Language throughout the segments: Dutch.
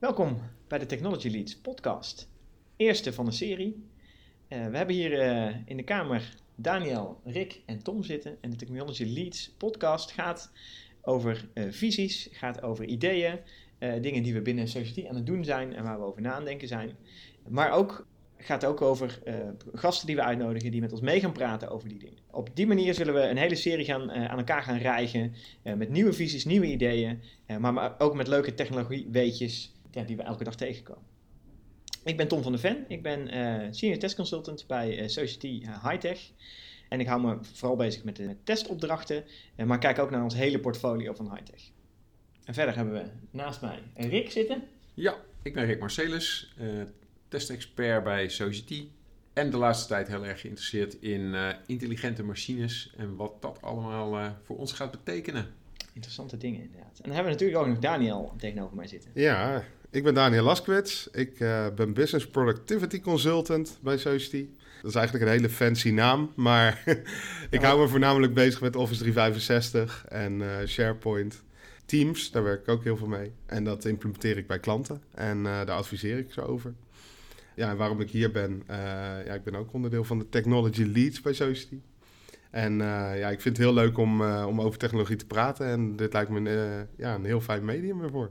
Welkom bij de Technology Leads podcast. Eerste van de serie. Uh, we hebben hier uh, in de kamer Daniel, Rick en Tom zitten. En de Technology Leads podcast gaat over uh, visies, gaat over ideeën, dingen die we binnen Society aan het doen zijn en waar we over na aan denken zijn. Maar ook gaat ook over gasten die we uitnodigen die met ons mee gaan praten over die dingen. Op die manier zullen we een hele serie gaan, aan elkaar gaan rijgen met nieuwe visies, nieuwe ideeën, maar, maar, ook met leuke technologieweetjes ja, die we elke dag tegenkomen. Ik ben Tom van der Ven, ik ben senior test consultant bij Society Hightech. En ik hou me vooral bezig met de testopdrachten, maar kijk ook naar ons hele portfolio van Hightech. En verder hebben we naast mij Rick zitten. Ja, ik ben Rick Marcellus, testexpert bij Society. En de laatste tijd heel erg geïnteresseerd in uh, intelligente machines en wat dat allemaal uh, voor ons gaat betekenen. Interessante dingen inderdaad. En dan hebben we natuurlijk ook nog Daniel tegenover mij zitten. Ja, ik ben Daniel Laskwits. Ik uh, ben Business Productivity Consultant bij Society. Dat is eigenlijk een hele fancy naam, maar ik hou me voornamelijk bezig met Office 365 en SharePoint. Teams, daar werk ik ook heel veel mee. En dat implementeer ik bij klanten en daar adviseer ik ze over ja, waarom ik hier ben. Ja, ik ben ook onderdeel van de Technology Leads bij Society. En ja, ik vind het heel leuk om, om over technologie te praten. En dit lijkt me een, ja, een heel fijn medium ervoor.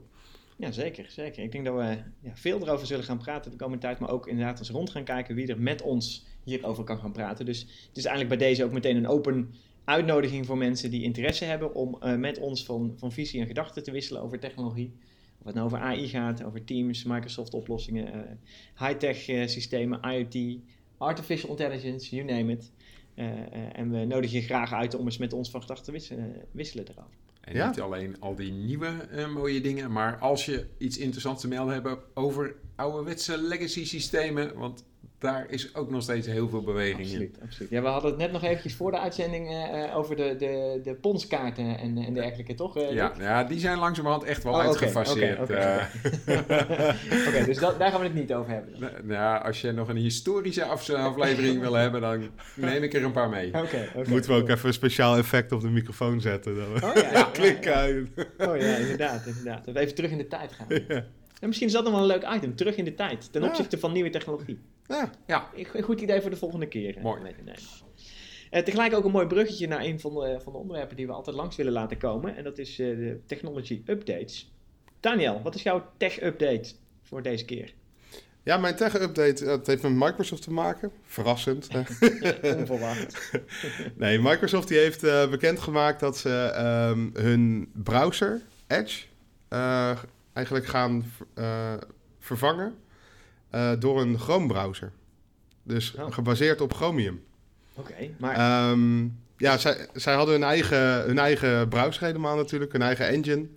Ja, zeker, zeker. Ik denk dat we ja, veel erover zullen gaan praten de komende tijd. Maar ook inderdaad eens rond gaan kijken wie er met ons hierover kan gaan praten. Dus het is eigenlijk bij deze ook meteen een open uitnodiging voor mensen die interesse hebben om met ons van, van visie en gedachten te wisselen over technologie. Of het nou over AI gaat, over Teams, Microsoft oplossingen, uh, high-tech uh, systemen, IoT, artificial intelligence, you name it. En we nodigen je graag uit om eens met ons van gedachten te wisselen, wisselen daarover. En ja? niet alleen al die nieuwe mooie dingen, maar als je iets interessants te melden hebt over ouderwetse legacy systemen, want daar is ook nog steeds heel veel beweging absoluut, in. Absoluut. Ja, we hadden het net nog eventjes voor de uitzending uh, over de, de, de ponskaarten en, en dergelijke, toch? Uh, ja, ja, die zijn langzamerhand echt wel oh, uitgefaseerd. Oké, okay, okay, okay. dus dat, daar gaan we het niet over hebben. Nou, nou, als je nog een historische aflevering wil hebben, dan neem ik er een paar mee. Okay, Moeten we ook even een speciaal effect op de microfoon zetten. Dan. Oh ja, ja uit. Oh ja, inderdaad, inderdaad. Dat we even terug in de tijd gaan. En misschien is dat nog wel een leuk item, terug in de tijd, ten opzichte van nieuwe technologie. Ja. ja. Een goed idee voor de volgende keer. Eh, Mooi. Nee, Uh, tegelijk ook een mooi bruggetje naar een van de, van de onderwerpen die we altijd langs willen laten komen. En dat is uh, de technology updates. Daniel, wat is jouw tech update voor deze keer? Ja, mijn tech update dat heeft met Microsoft te maken. Verrassend. Onverwacht. nee, Microsoft die heeft uh, bekendgemaakt dat ze um, hun browser, Edge, eigenlijk gaan vervangen uh, door een Chrome-browser. Dus oh. gebaseerd op Chromium. Oké, okay, maar... Um, ja, zij, zij hadden hun eigen, hun eigen browser helemaal natuurlijk, hun eigen engine.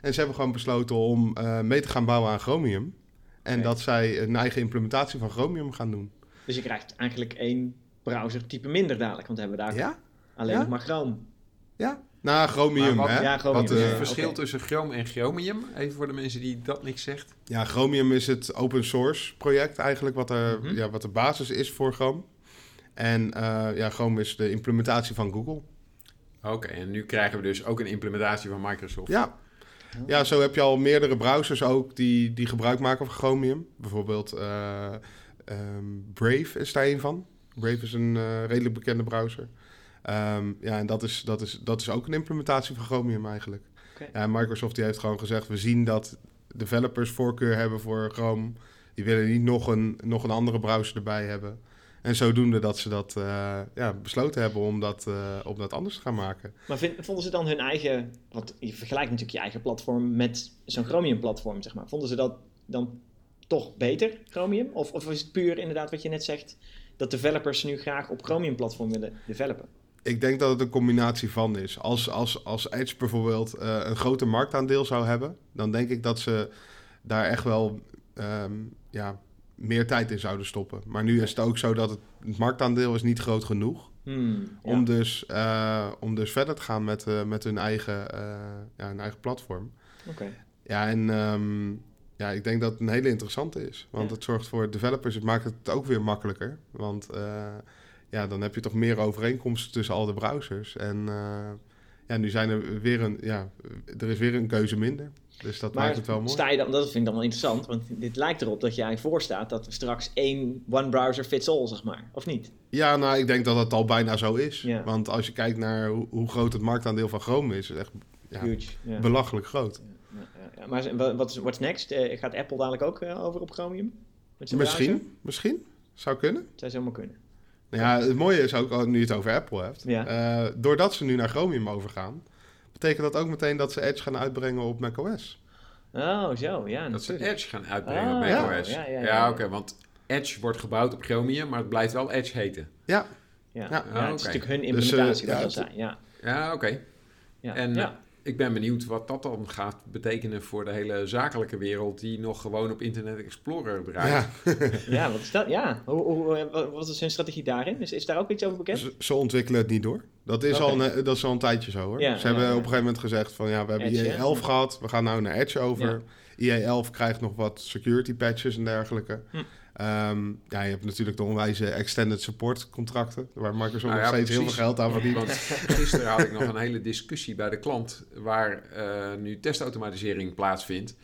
En ze hebben gewoon besloten om uh, mee te gaan bouwen aan Chromium. En okay. dat zij een eigen implementatie van Chromium gaan doen. Dus je krijgt eigenlijk één browser-type minder dadelijk, want hebben we daar ja? alleen ja? nog maar Chrome. Ja, nou, Chromium, wat, hè? Ja, Chromium. Wat, uh, het verschil okay. tussen Chrome en Chromium? Even voor de mensen die dat niks zegt. Ja, Chromium is het open source project eigenlijk, wat, er, mm -hmm. ja, wat de basis is voor Chrome. En uh, ja, Chrome is de implementatie van Google. Oké, okay, en nu krijgen we dus ook een implementatie van Microsoft. Ja. Ja, zo heb je al meerdere browsers ook die, die gebruik maken van Chromium. Bijvoorbeeld uh, um, Brave is daar een van. Brave is een redelijk bekende browser. Um, ja, en dat is, dat, is, dat is ook een implementatie van Chromium eigenlijk. Okay. Ja, Microsoft die heeft gewoon gezegd, we zien dat developers voorkeur hebben voor Chrome. Die willen niet nog een, nog een andere browser erbij hebben. En zodoende dat ze dat uh, ja, besloten hebben om dat, uh, om dat anders te gaan maken. Maar vind, vonden ze dan hun eigen... Want je vergelijkt natuurlijk je eigen platform met zo'n Chromium-platform, zeg maar. Vonden ze dat dan toch beter, Chromium? Of, of is het puur inderdaad wat je net zegt... dat developers nu graag op Chromium-platform willen developen? Ik denk dat het een combinatie van is. Als, als, als Edge bijvoorbeeld uh, een groter marktaandeel zou hebben, dan denk ik dat ze daar echt wel um, ja, meer tijd in zouden stoppen. Maar nu is het ook zo dat het, het marktaandeel is niet groot genoeg. Hmm, ja. om, dus, uh, om dus verder te gaan met, uh, met hun, eigen, ja, hun eigen platform. Okay. Ja, en um, ja, ik denk dat het een hele interessante is. Want ja. het zorgt voor developers, het maakt het ook weer makkelijker. Want ja, dan heb je toch meer overeenkomsten tussen al de browsers. En uh, ja, nu zijn er weer een, ja, er is weer een keuze minder. Dus dat Maar maakt het wel mooi. sta je dan, dat vind ik dan wel interessant, want dit lijkt erop dat je eigenlijk voorstaat dat er straks één one browser fits all, zeg maar. Of niet? Ja, nou, ik denk dat het al bijna zo is. Ja. Want als je kijkt naar hoe, hoe groot het marktaandeel van Chrome is, is echt ja, Huge. Ja. belachelijk groot. Maar wat is what's next? Eh, gaat Apple dadelijk ook eh, over op Chromium? Misschien, misschien. Zou kunnen. Zou zomaar kunnen. Ja, het mooie is ook, oh, nu je het over Apple hebt, Ja. eh, doordat ze nu naar Chromium overgaan, betekent dat ook meteen dat ze Edge gaan uitbrengen op macOS. Oh, zo, ja. Dat ze. Edge gaan uitbrengen Ah, op ja. macOS. Ja, Ja, ja, ja. oké, want Edge wordt gebouwd op Chromium, maar het blijft wel Edge heten. Ja, Ja, Ja. ja, Ah, het is oké. natuurlijk hun Dus, eh, implementatie, dat ja, zijn. Ja, Ja, oké. ja. En ja. eh, ik ben benieuwd wat dat dan gaat betekenen voor de hele zakelijke wereld die nog gewoon op Internet Explorer draait. ja. ja, wat is dat? Ja, hoe, hoe, eh, wat- is hun strategie daarin? Is, is daar ook iets over bekend? Ze, ze ontwikkelen het niet door. Dat is, al, een, dat is al een tijdje zo hoor. Ja, ze hebben ja, op een gegeven moment gezegd van ja, we hebben Edge, IE hè? 11 gehad, we gaan nou naar Edge over. Ja. IE 11 krijgt nog wat security patches en dergelijke. Hm. Ehm, ja, je hebt natuurlijk de onwijze extended support contracten, waar Microsoft Nou nog ja, steeds heel veel geld aan verdient. Want gisteren had ik nog een hele discussie bij de klant waar eh, nu testautomatisering plaatsvindt.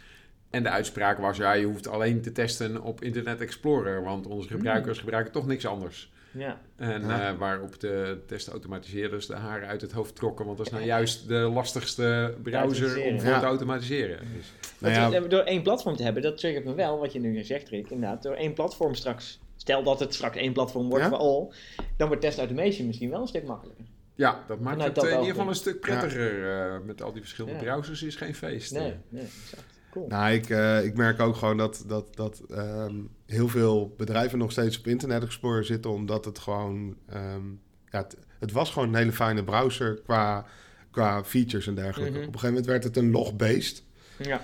En de uitspraak was, ja, je hoeft alleen te testen op Internet Explorer, want onze gebruikers gebruiken toch niks anders. Ja, En Ja. eh, waarop de testautomatiseerders de haren uit het hoofd trokken, want dat is nou juist de lastigste browser om voor Ja. te automatiseren. Dus, Nou ja, eh, door één platform te hebben, dat triggert me wel, wat je nu zegt, Rick. Inderdaad, door één platform straks. Stel dat het straks één platform wordt Ja. voor all, dan wordt test automation misschien wel een stuk makkelijker. ja, dat maakt Vanuit het dat eh, in ieder geval een stuk prettiger. eh, met al die verschillende Ja. browsers is geen feest. Nee, nee, exact. Cool. Nou, ik, eh, ik merk ook gewoon dat, dat, dat ehm, heel veel bedrijven nog steeds op Internet Explorer zitten, omdat het gewoon, ehm, ja, het, het was gewoon een hele fijne browser qua, qua features en dergelijke. Mhm. Op een gegeven moment werd het een log-based. Ja.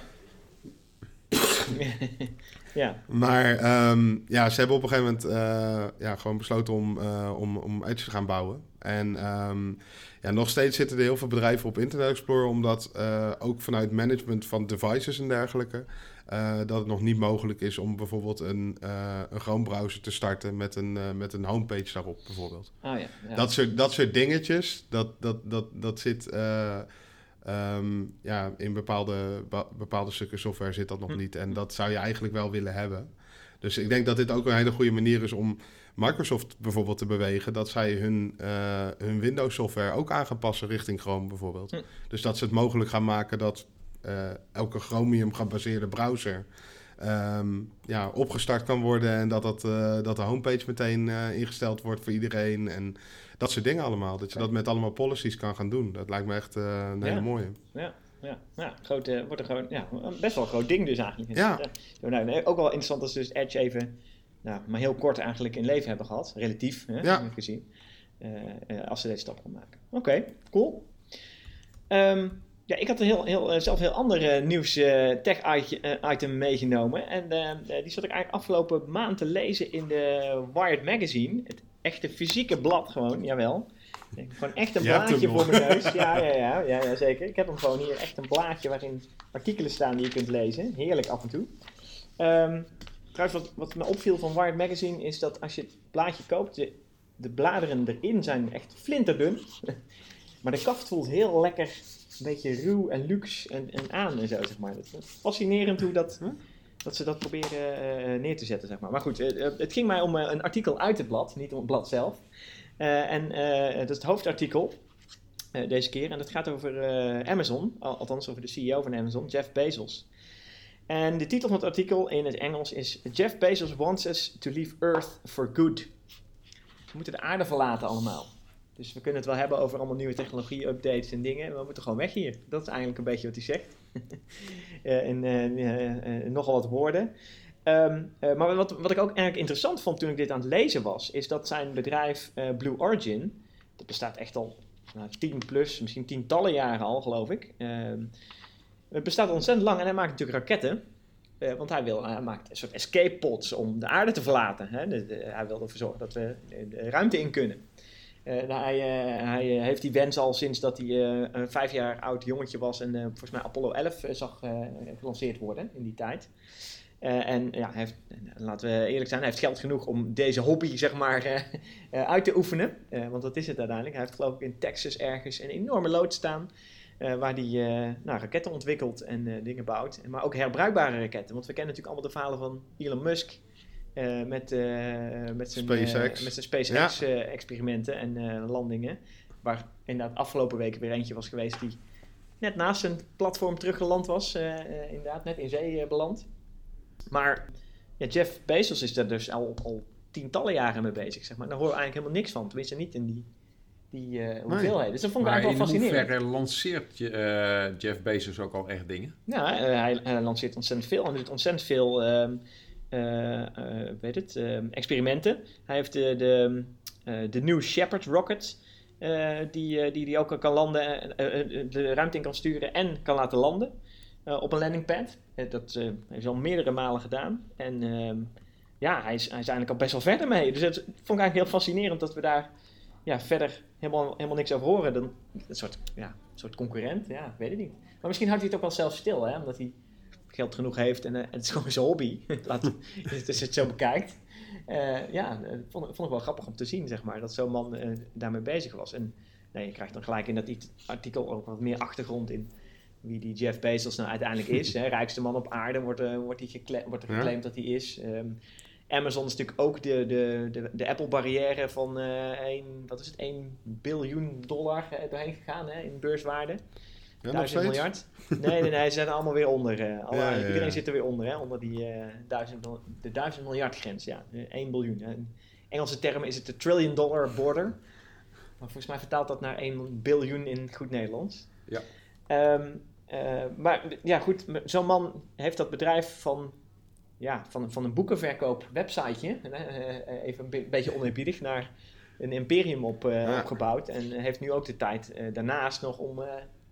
ja. Maar ehm, ja, ze hebben op een gegeven moment eh, ja, gewoon besloten om, eh, om, om Edge te gaan bouwen. En ehm, ja, nog steeds zitten er heel veel bedrijven op Internet Explorer, omdat eh, ook vanuit management van devices en dergelijke, eh, dat het nog niet mogelijk is om bijvoorbeeld een, eh een Chrome browser te starten met een, eh, met een homepage daarop bijvoorbeeld. Oh ja. ja. Dat, soort, dat soort dingetjes, dat, dat, dat, dat zit eh, ehm, ja, in bepaalde, bepaalde stukken software zit dat nog Hm. niet. En dat zou je eigenlijk wel willen hebben. Dus ik denk dat dit ook een hele goede manier is om Microsoft bijvoorbeeld te bewegen. Dat zij hun, hun Windows software ook aan gaan passen richting Chrome bijvoorbeeld. Hm. Dus dat ze het mogelijk gaan maken dat elke Chromium gebaseerde browser... ehm, ja, opgestart kan worden en dat, dat, eh, dat de homepage meteen eh, ingesteld wordt voor iedereen. En dat soort dingen allemaal. Dat je dat met allemaal policies kan gaan doen. Dat lijkt me echt eh, een hele Ja. mooie. Ja, ja, ja. Groot, eh, wordt een groot, ja, best wel een groot ding dus eigenlijk. Ja. Nou, ook wel interessant dat ze dus Edge even, nou, maar heel kort eigenlijk in leven hebben gehad. Relatief, hè, Ja. gezien. Eh, eh, als ze deze stap gaan maken. Oké, cool. Ehm, ja, ik had een heel, heel, eh, zelf een heel ander eh, nieuws eh, tech itje- eh, item meegenomen. En die zat ik eigenlijk afgelopen maand te lezen in de Wired Magazine. Het echte fysieke blad gewoon, jawel. Gewoon echt een blaadje voor mijn neus. Ja, ja, ja, ja, ja, zeker. Ik heb hem gewoon hier echt een blaadje waarin artikelen staan die je kunt lezen. Heerlijk af en toe. Ehm, trouwens, wat, wat me opviel van Wired Magazine is dat als je het blaadje koopt, de, de bladeren erin zijn echt flinterdun. maar de kaft voelt heel lekker, een beetje ruw en luxe en, en aan en zo, zeg maar. Is fascinerend hoe dat, dat ze dat proberen eh, neer te zetten, zeg maar. Maar goed, eh, eh, het ging mij om een artikel uit het blad, niet om het blad zelf. En dat is het hoofdartikel deze keer. En dat gaat over Amazon, al- althans over de CEO van Amazon, Jeff Bezos. En de titel van het artikel in het Engels is Jeff Bezos wants us to leave Earth for good. We moeten de aarde verlaten allemaal. Dus we kunnen het wel hebben over allemaal nieuwe technologie, updates en dingen. maar We moeten gewoon weg hier. Dat is eigenlijk een beetje wat hij zegt. Eh, in eh, eh, nogal wat woorden. Ehm, eh, maar wat, wat ik ook eigenlijk interessant vond toen ik dit aan het lezen was, is dat zijn bedrijf Blue Origin, dat bestaat echt al nou, 10 plus, misschien tientallen jaren al, geloof ik. Ehm, het bestaat ontzettend lang en hij maakt natuurlijk raketten. Want hij, wil, hij maakt een soort escape pods om de aarde te verlaten. Hè? Hij wil ervoor zorgen dat we de ruimte in kunnen. Eh, nou, hij eh, hij eh, heeft die wens al sinds dat hij een vijf jaar oud jongetje was en volgens mij Apollo 11 eh, zag gelanceerd worden in die tijd. En ja, heeft, laten we eerlijk zijn, hij heeft geld genoeg om deze hobby zeg maar uit te oefenen. Want dat is het uiteindelijk. Hij heeft geloof ik in Texas ergens een enorme lood staan. waar hij nou, raketten ontwikkelt en dingen bouwt. Maar ook herbruikbare raketten. Want we kennen natuurlijk allemaal de verhalen van Elon Musk. Eh, met, eh, met zijn, eh, SpaceX. met zijn SpaceX-experimenten en eh, landingen. Waar inderdaad afgelopen weken weer eentje was geweest die net naast zijn platform teruggeland was. eh, eh, inderdaad, net in zee eh, beland. Maar ja, Jeff Bezos is daar dus al, al tientallen jaren mee bezig. Zeg maar. Daar horen we eigenlijk helemaal niks van. Tenminste, niet in die, die eh, hoeveelheid. Dus dat vond ik Maar eigenlijk wel in fascinerend. hoeverre lanceert je, eh, Jeff Bezos ook al echt dingen? Ja, eh, hij, hij lanceert ontzettend veel en doet ontzettend veel ehm, eh, eh, weet het, ehm, experimenten. Hij heeft de, de, eh, de New Shepard rocket, eh, die, eh, die die ook kan landen, eh, eh, de ruimte in kan sturen en kan laten landen eh, op een landingpad. Eh, dat eh, heeft hij al meerdere malen gedaan. En ehm, ja, hij is, hij is eigenlijk al best wel verder mee. Dus dat vond ik eigenlijk heel fascinerend dat we daar ja, verder helemaal, helemaal niks over horen. Dan, een soort, ja, soort concurrent, ja, weet het niet. Maar misschien houdt hij het ook wel zelf stil, hè? omdat hij geld genoeg heeft en eh, het is gewoon zijn hobby. Laat, als je het zo bekijkt. Eh, ja, dat vond, vond ik wel grappig om te zien, zeg maar, dat zo'n man eh, daarmee bezig was. En nee, je krijgt dan gelijk in dat artikel ook wat meer achtergrond in wie die Jeff Bezos nou uiteindelijk is. Hè. Rijkste man op aarde wordt, eh, wordt, gekle- wordt er Ja. geclaimd dat hij is. Ehm, Amazon is natuurlijk ook de, de, de, de Apple-barrière van eh 1, wat is het, 1 biljoen dollar eh, doorheen gegaan hè, in beurswaarde. Ja, nog 1000 steeds? miljard. Nee, nee, nee, ze zijn er allemaal weer onder. eh. Alle- Ja, ja, ja. Iedereen zit er weer onder, hè, onder die eh 1000, mil- de 1000 miljard grens. Ja, eh, 1 biljoen. hè. In Engelse termen is het de trillion dollar border. Maar volgens mij vertaalt dat naar 1 biljoen in goed Nederlands. Ja. Ehm, eh, maar ja, goed, zo'n man heeft dat bedrijf van, ja, van, van een boekenverkoop websiteje, even een be- beetje oneerbiedig, naar een imperium op, opgebouwd. En heeft nu ook de tijd daarnaast nog om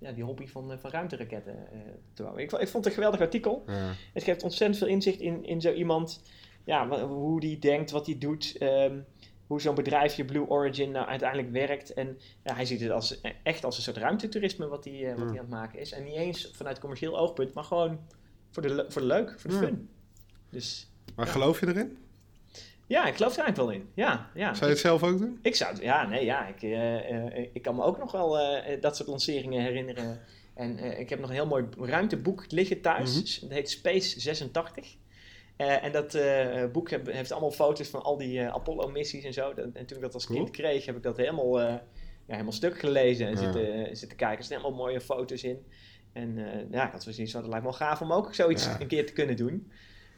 ja, die hobby van, eh, van ruimteraketten eh, te bouwen. Ik, ik vond het een geweldig artikel. Ja. Het geeft ontzettend veel inzicht in, in zo iemand, ja, hoe die denkt, wat hij doet, ehm, hoe zo'n bedrijfje Blue Origin nou uiteindelijk werkt. En ja, hij ziet het als, echt als een soort ruimtetoerisme wat hij, eh, wat hij aan het maken is. En niet eens vanuit commercieel oogpunt, maar gewoon voor de, voor de leuk, voor de fun. Dus Maar geloof je erin? Ja, ik geloof er eigenlijk wel in. Ja, ja. Zou je het zelf ook doen? Ik zou het, ja, nee, ja. Ik, eh, eh, ik kan me ook nog wel eh, dat soort lanceringen herinneren. En ik heb nog een heel mooi ruimteboek liggen thuis. Mhm. Het heet Space 86. Eh, en dat boek heb- heeft allemaal foto's van al die Apollo-missies en zo. Dat- en toen ik dat als Cool. kind kreeg, heb ik dat helemaal, ja, helemaal stuk gelezen en Ja. zitten, zitten kijken. Er zitten helemaal mooie foto's in. En ja, ik had zoiets van, dat lijkt me wel gaaf om ook zoiets Ja. een keer te kunnen doen.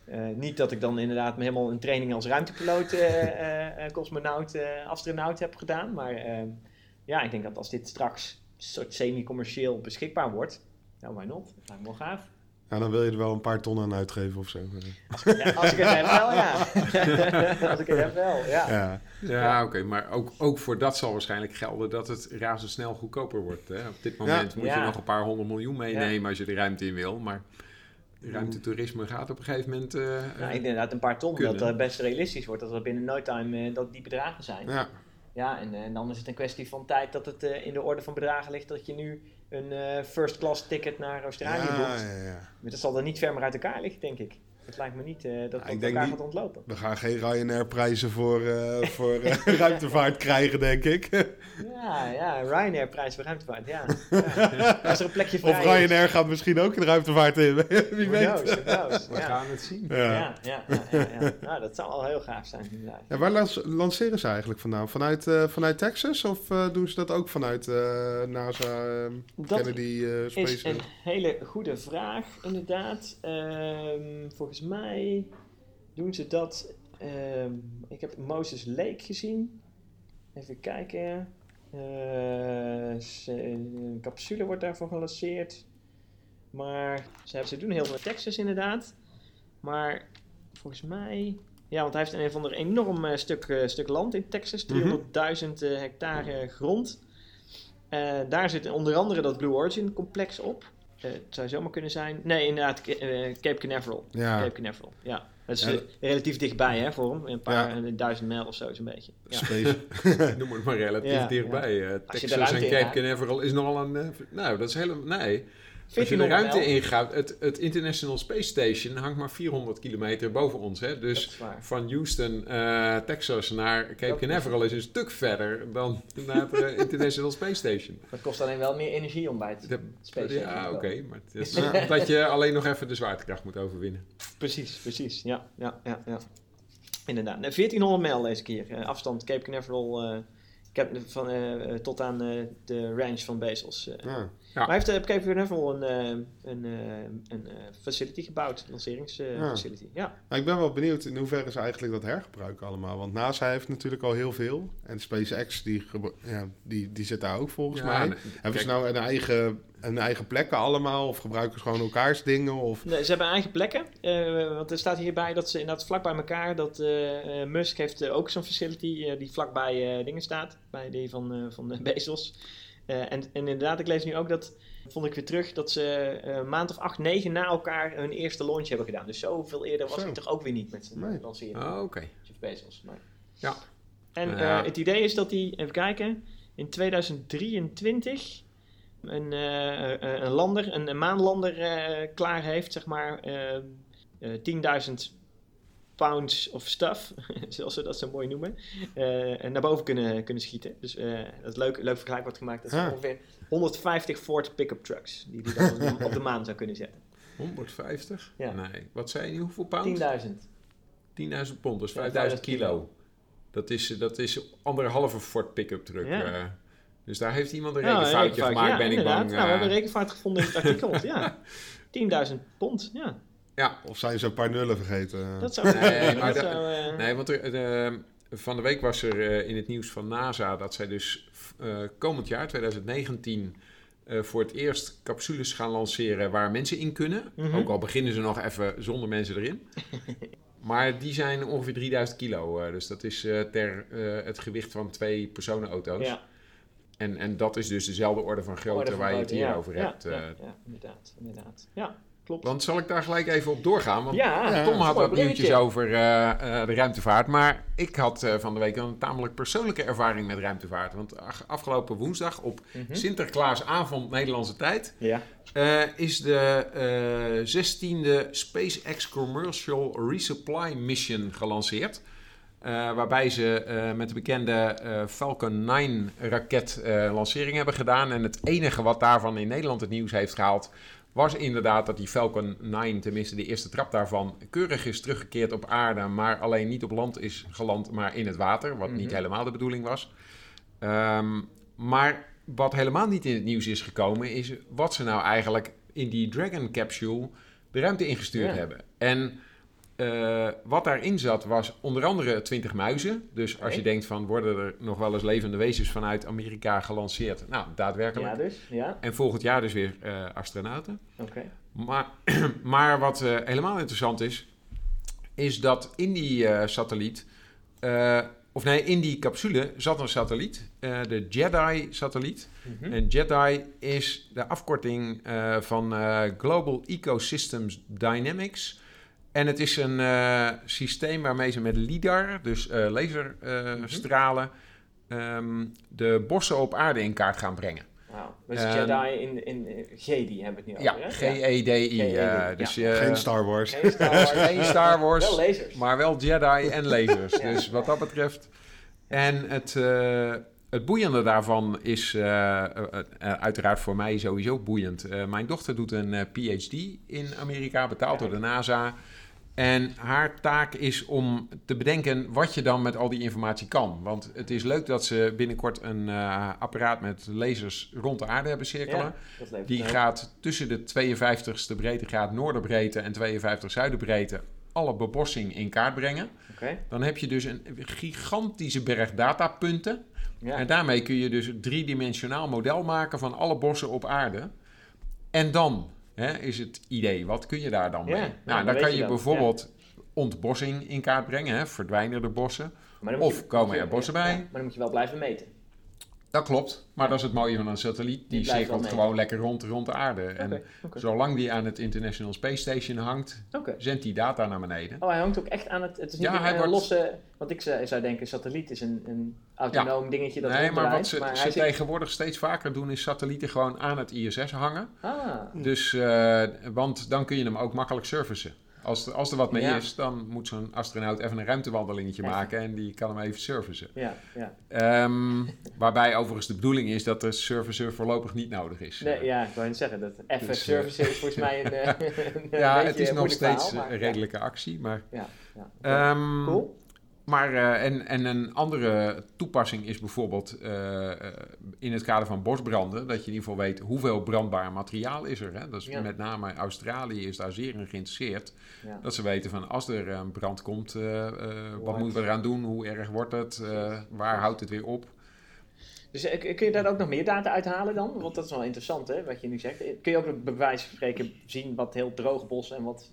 Eh, niet dat ik dan inderdaad me helemaal een training als ruimtepiloot, eh, eh, cosmonaut, eh, astronaut heb gedaan. Maar ehm, ja, ik denk dat als dit straks een soort semi-commercieel beschikbaar wordt, nou, why not? Dat lijkt me wel gaaf. Ja, dan wil je er wel een paar ton aan uitgeven of zo. Ja, als ik het heb wel, ja. als ik het heb wel, ja. Ja, Ja, oké, maar ook, ook voor dat zal waarschijnlijk gelden dat het razendsnel goedkoper wordt. Hè? Op dit moment moet Ja. je nog een paar honderd miljoen meenemen als je de ruimte in wil. Maar ruimtetoerisme gaat op een gegeven moment... eh, Nou, inderdaad een paar ton, Kunnen. dat het best realistisch wordt. Dat er binnen no time eh, dat die bedragen zijn. ja. Ja, en, eh, en dan is het een kwestie van tijd dat het eh, in de orde van bedragen ligt dat je nu een eh, first class ticket naar Australië ja, boekt. ja, ja. Maar dat zal er niet ver meer uit elkaar liggen, denk ik. Het lijkt me niet eh, dat Ja, denk elkaar niet- gaat ontlopen. We gaan geen Ryanair prijzen voor, eh, voor eh, ruimtevaart krijgen, denk ik. Ja, ja, Ryanair prijs voor ruimtevaart, ja. ja. Als er een plekje vrij Of is. Ryanair gaat misschien ook in ruimtevaart in. Wie Who weet. knows, who knows. we Ja. gaan het zien. Ja. Ja, ja, ja, ja, ja. Nou, dat zou al heel gaaf zijn. Ja, waar lans- lanceren ze eigenlijk vandaan? Vanuit, eh, vanuit Texas? Of doen ze dat ook vanuit eh, NASA, eh, Dat Kennedy eh, is Space? een hele goede vraag, inderdaad. Ehm, volgens mij doen ze dat. ehm, ik heb Moses Lake gezien. Even kijken. Eh, een capsule wordt daarvoor gelanceerd. Maar ze, hebben- ze doen heel veel Texas, inderdaad. Maar volgens mij. Ja, want hij heeft een of ander enorm eh, stuk, eh, stuk land in Texas. Mhm. 300.000 eh, hectare grond. Daar zit onder andere dat Blue Origin complex op. Eh, het zou zomaar kunnen zijn. Nee, inderdaad, eh, Cape Canaveral. Ja. Cape Canaveral, ja. Dat is Ja, eh, relatief dichtbij hè, voor hem. Een paar Ja. duizend mijl of zo, zo'n beetje. Ja. Space. Noem het maar relatief Ja, dichtbij. Eh, Texas en Cape. Canaveral is nogal een... nou, dat is helemaal... Nee, Als je de 1400 ruimte ingaat, het, het International Space Station hangt maar 400 kilometer boven ons. Hè? Dat Dus van Houston, eh, Texas naar Cape Dat- Canaveral is een stuk verder dan naar het eh, International Space Station. Het kost alleen wel meer energie om bij het De- space ja, oké, maar het is dat je alleen nog even de zwaartekracht moet overwinnen. Precies, precies. Ja, ja, ja, ja. Inderdaad. Nou, 1400 mijl deze keer. Eh, afstand Cape Canaveral eh, Cape- van, eh, tot aan eh, de range van Bezos. eh. Ja. Maar hij heeft eh, op Cape Canaveral een, een, eh, een eh, facility gebouwd. Een lanceringsfacility. ja. Ik ben wel benieuwd in hoeverre ze eigenlijk dat hergebruiken allemaal. Want NASA heeft natuurlijk al heel veel. En SpaceX, die, ja, die, die zit daar ook volgens mij. nee, Hebben ze nou een eigen, een eigen plekken allemaal? Of gebruiken ze gewoon elkaars dingen? Of... Nee, ze hebben eigen plekken. want er staat hierbij dat ze inderdaad vlak bij elkaar. Dat Musk heeft ook zo'n facility die vlakbij eh dingen staat. Bij die van, van de Bezos. Eh, en, en inderdaad, ik lees nu ook dat. Vond ik weer terug dat ze eh, een maand of acht, negen na elkaar hun eerste launch hebben gedaan. Dus zoveel eerder was Zo. hij toch ook weer niet met zijn Nee. lancering. Oh, oké. Jeff Bezos. Maar. Ja. En Ja. eh, het idee is dat hij, even kijken, in 2023 een, eh, eh, een lander, een, een maanlander eh, klaar heeft, zeg maar, eh, eh, 10.000 pounds of stuff, zoals ze dat zo mooi noemen, eh, naar boven kunnen, kunnen schieten. Dus eh, dat is leuk, leuk vergelijk wordt gemaakt. Dat zijn Ja. ongeveer 150 Ford pick-up trucks, die hij dan op de- op de maan zou kunnen zetten. 150? Ja. Nee. Wat zei je nu? Hoeveel pound? 10.000. 10.000 pond, dus Ja, 5000 kilo. Dat is, dat is anderhalve Ford pick-up truck. Ja. eh. dus daar heeft iemand een Ja, rekenfoutje rekenfout, gemaakt, ja, ben ik bang. Nou, we hebben een rekenfout gevonden in het artikel, ja. 10.000 pond, ja. Ja, Of zijn ze een paar nullen vergeten? Dat zou... Nee, maar dat dat- zou eh, nee, want er, eh, van de week was er eh, in het nieuws van NASA dat zij dus eh, komend jaar, 2019, eh, voor het eerst capsules gaan lanceren waar mensen in kunnen. Mhm. Ook al beginnen ze nog even zonder mensen erin. maar die zijn ongeveer 3000 kilo. eh, dus dat is eh, ter eh, het gewicht van twee personenauto's. ja. En, en dat is dus dezelfde orde van grootte Orde van waar je het hier ja. over hebt. Ja, eh. ja, inderdaad, inderdaad. Ja, klopt. Want zal ik daar gelijk even op doorgaan? Want ja, Tom had wat nieuwtjes over eh, eh, de ruimtevaart. Maar ik had eh, van de week een tamelijk persoonlijke ervaring met ruimtevaart. Want afgelopen woensdag op Mhm. Sinterklaasavond Nederlandse tijd... Ja, is de eh 16e SpaceX Commercial Resupply Mission gelanceerd. Waarbij ze met de bekende Falcon 9 raket lancering hebben gedaan. En het enige wat daarvan in Nederland het nieuws heeft gehaald... was inderdaad dat die Falcon 9, tenminste de eerste trap daarvan... keurig is teruggekeerd op aarde, maar alleen niet op land is geland, maar in het water. Wat niet Mhm. helemaal de bedoeling was. Ehm, maar wat helemaal niet in het nieuws is gekomen, is wat ze nou eigenlijk in die Dragon capsule de ruimte ingestuurd Ja. hebben. En eh, wat daarin zat was onder andere 20 muizen. Dus als je denkt van worden er nog wel eens levende wezens vanuit Amerika gelanceerd. Nou, daadwerkelijk. ja dus. Ja, En volgend jaar dus weer eh, astronauten. oké. Maar, maar wat eh, helemaal interessant is, is dat in die satelliet, of nee, in die capsule zat een satelliet, de JEDI-satelliet. Mhm. En JEDI is de afkorting van Global Ecosystems Dynamics. En het is een eh, systeem waarmee ze met LIDAR, dus eh laserstralen, ehm, de bossen op aarde in kaart gaan brengen. Wauw. Dus Ehm, Jedi in, in GEDI hebben we het nu Ja, over, hè? G-E-D-I. G-E-D-I, eh, ja. dus, Geen Star Wars. Geen Star Wars. Geen Star Wars. Wel lasers. Maar wel Jedi en lasers. Ja. Dus wat dat betreft. En het, eh, het boeiende daarvan is uiteraard voor mij sowieso boeiend. Eh, mijn dochter doet een eh, PhD in Amerika, betaald door de NASA. En haar taak is om te bedenken wat je dan met al die informatie kan. Want het is leuk dat ze binnenkort een eh, apparaat met lasers rond de aarde hebben cirkelen. Ja, Die gaat tussen de 52ste breedtegraad noorderbreedte en 52 zuiderbreedte alle bebossing in kaart brengen. Dan heb je dus een gigantische berg datapunten. Ja. En daarmee kun je dus een driedimensionaal model maken van alle bossen op aarde. En dan hè, is het idee, wat kun je daar dan mee? ja, nou, dan kan je bijvoorbeeld ontbossing in kaart brengen. Hè? Verdwijnen er bossen? Of je- komen er bossen bij? maar dan moet je wel blijven meten. Dat klopt, maar dat is het mooie van een satelliet. Die, cirkelt gewoon lekker rond, rond de aarde. En zolang die aan het International Space Station hangt, zendt die data naar beneden. Oh, hij hangt ook echt aan het... Het is niet Ja, een, hij een wordt- losse... Want ik zou, zou denken, een satelliet is een, een autonoom dingetje dat nee, maar wat ze, maar ze hij zit- tegenwoordig steeds vaker doen, is satellieten gewoon aan het ISS hangen. Ah, Dus, eh, want dan kun je hem ook makkelijk servicen. Als er, als er wat mee Ja. is, dan moet zo'n astronaut even een ruimtewandelingetje Even. maken en die kan hem even servicen. ja, ja. Ehm, waarbij overigens de bedoeling is dat de servicer voorlopig niet nodig is. Nee, ja, ik wou net zeggen, dat even Dus, eh, service is volgens mij een, eh, een ja, het is nog steeds verhaal, maar een redelijke actie. Maar, Ja, ja. ja. Ehm, cool. Maar eh, en, en een andere toepassing is bijvoorbeeld eh, eh, in het kader van bosbranden, dat je in ieder geval weet hoeveel brandbaar materiaal is er. Hè? Dat is Ja. met name Australië is daar zeer in geïnteresseerd. Ja. Dat ze weten van als er een brand komt, wat moeten we eraan doen? Hoe erg wordt het? Waar houdt het weer op? Dus kun je daar ook nog meer data uithalen dan? Want dat is wel interessant, hè, wat je nu zegt. Kun je ook bij wijze van spreken zien wat heel droog bos en wat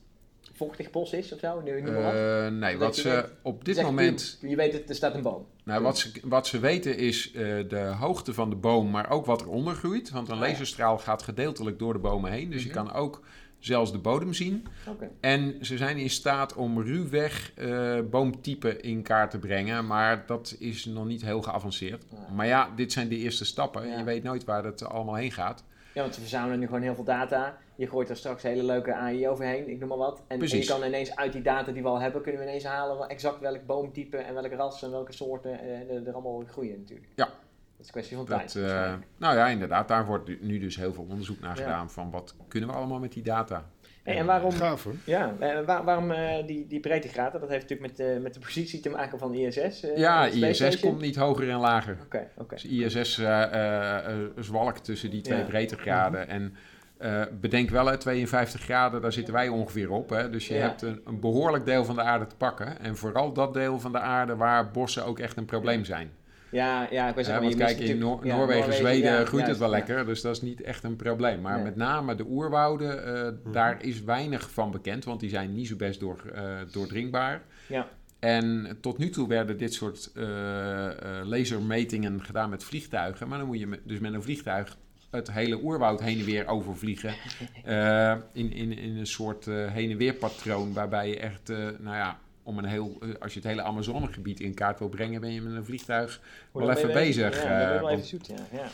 vochtig bos is of zo? Nu, noem maar wat. Eh, nee, Dat wat ze weet- op dit moment Je, je weet het, er staat een boom. Nou, wat ze, wat ze weten is eh, de hoogte van de boom, maar ook wat eronder groeit. Want een Ah, laserstraal gaat gedeeltelijk door de bomen heen. Dus Mhm. je kan ook zelfs de bodem zien. Oké. En ze zijn in staat om ruwweg eh boomtypen in kaart te brengen. Maar dat is nog niet heel geavanceerd. Ah. Maar ja, dit zijn de eerste stappen. Ja. Je weet nooit waar het allemaal heen gaat. Ja, want we verzamelen nu gewoon heel veel data. Je gooit er straks hele leuke AI overheen, ik noem maar wat. En, en je kan ineens uit die data die we al hebben, kunnen we ineens halen wel exact welk boomtype en welke ras en welke soorten eh, er, er allemaal groeien natuurlijk. Ja. Dat is een kwestie van Dat, tijd. eh, nou ja, inderdaad. Daar wordt nu dus heel veel onderzoek naar Ja. gedaan. Van wat kunnen we allemaal met die data? Hey, en waarom, Gaaf ja, eh, waar- waarom eh, die, die breedtegraden? Dat heeft natuurlijk met, eh, met de positie te maken van ISS. eh, Ja, ISS komt niet hoger en lager. Oké, oké. Dus ISS eh, eh, eh, zwalkt tussen die twee Ja. Breedtegraden. En eh, bedenk wel, hè, 52 graden, daar zitten wij ongeveer op. Hè? Dus je Ja. hebt een, een behoorlijk deel van de aarde te pakken. En vooral dat deel van de aarde waar bossen ook echt een probleem zijn. Ja, ja, ik was zeggen, want je kijk, mist in natuurlijk- Noor- ja, Noorwegen, Zweden ja, groeit juist, het wel ja. lekker. Dus dat is niet echt een probleem. Maar Nee. met name de oerwouden, eh, Mhm. daar is weinig van bekend. Want die zijn niet zo best door, eh, doordringbaar. Ja. En tot nu toe werden dit soort eh, eh, lasermetingen gedaan met vliegtuigen. Maar dan moet je met- dus met een vliegtuig het hele oerwoud heen en weer overvliegen. eh, in, in, in een soort eh, heen en weer patroon. Waarbij je echt, eh, nou ja, om een heel, als je het hele Amazonegebied in kaart wil brengen, ben je met een vliegtuig Hoe wel even bezig. Ja, wel even zoet, ja. ja.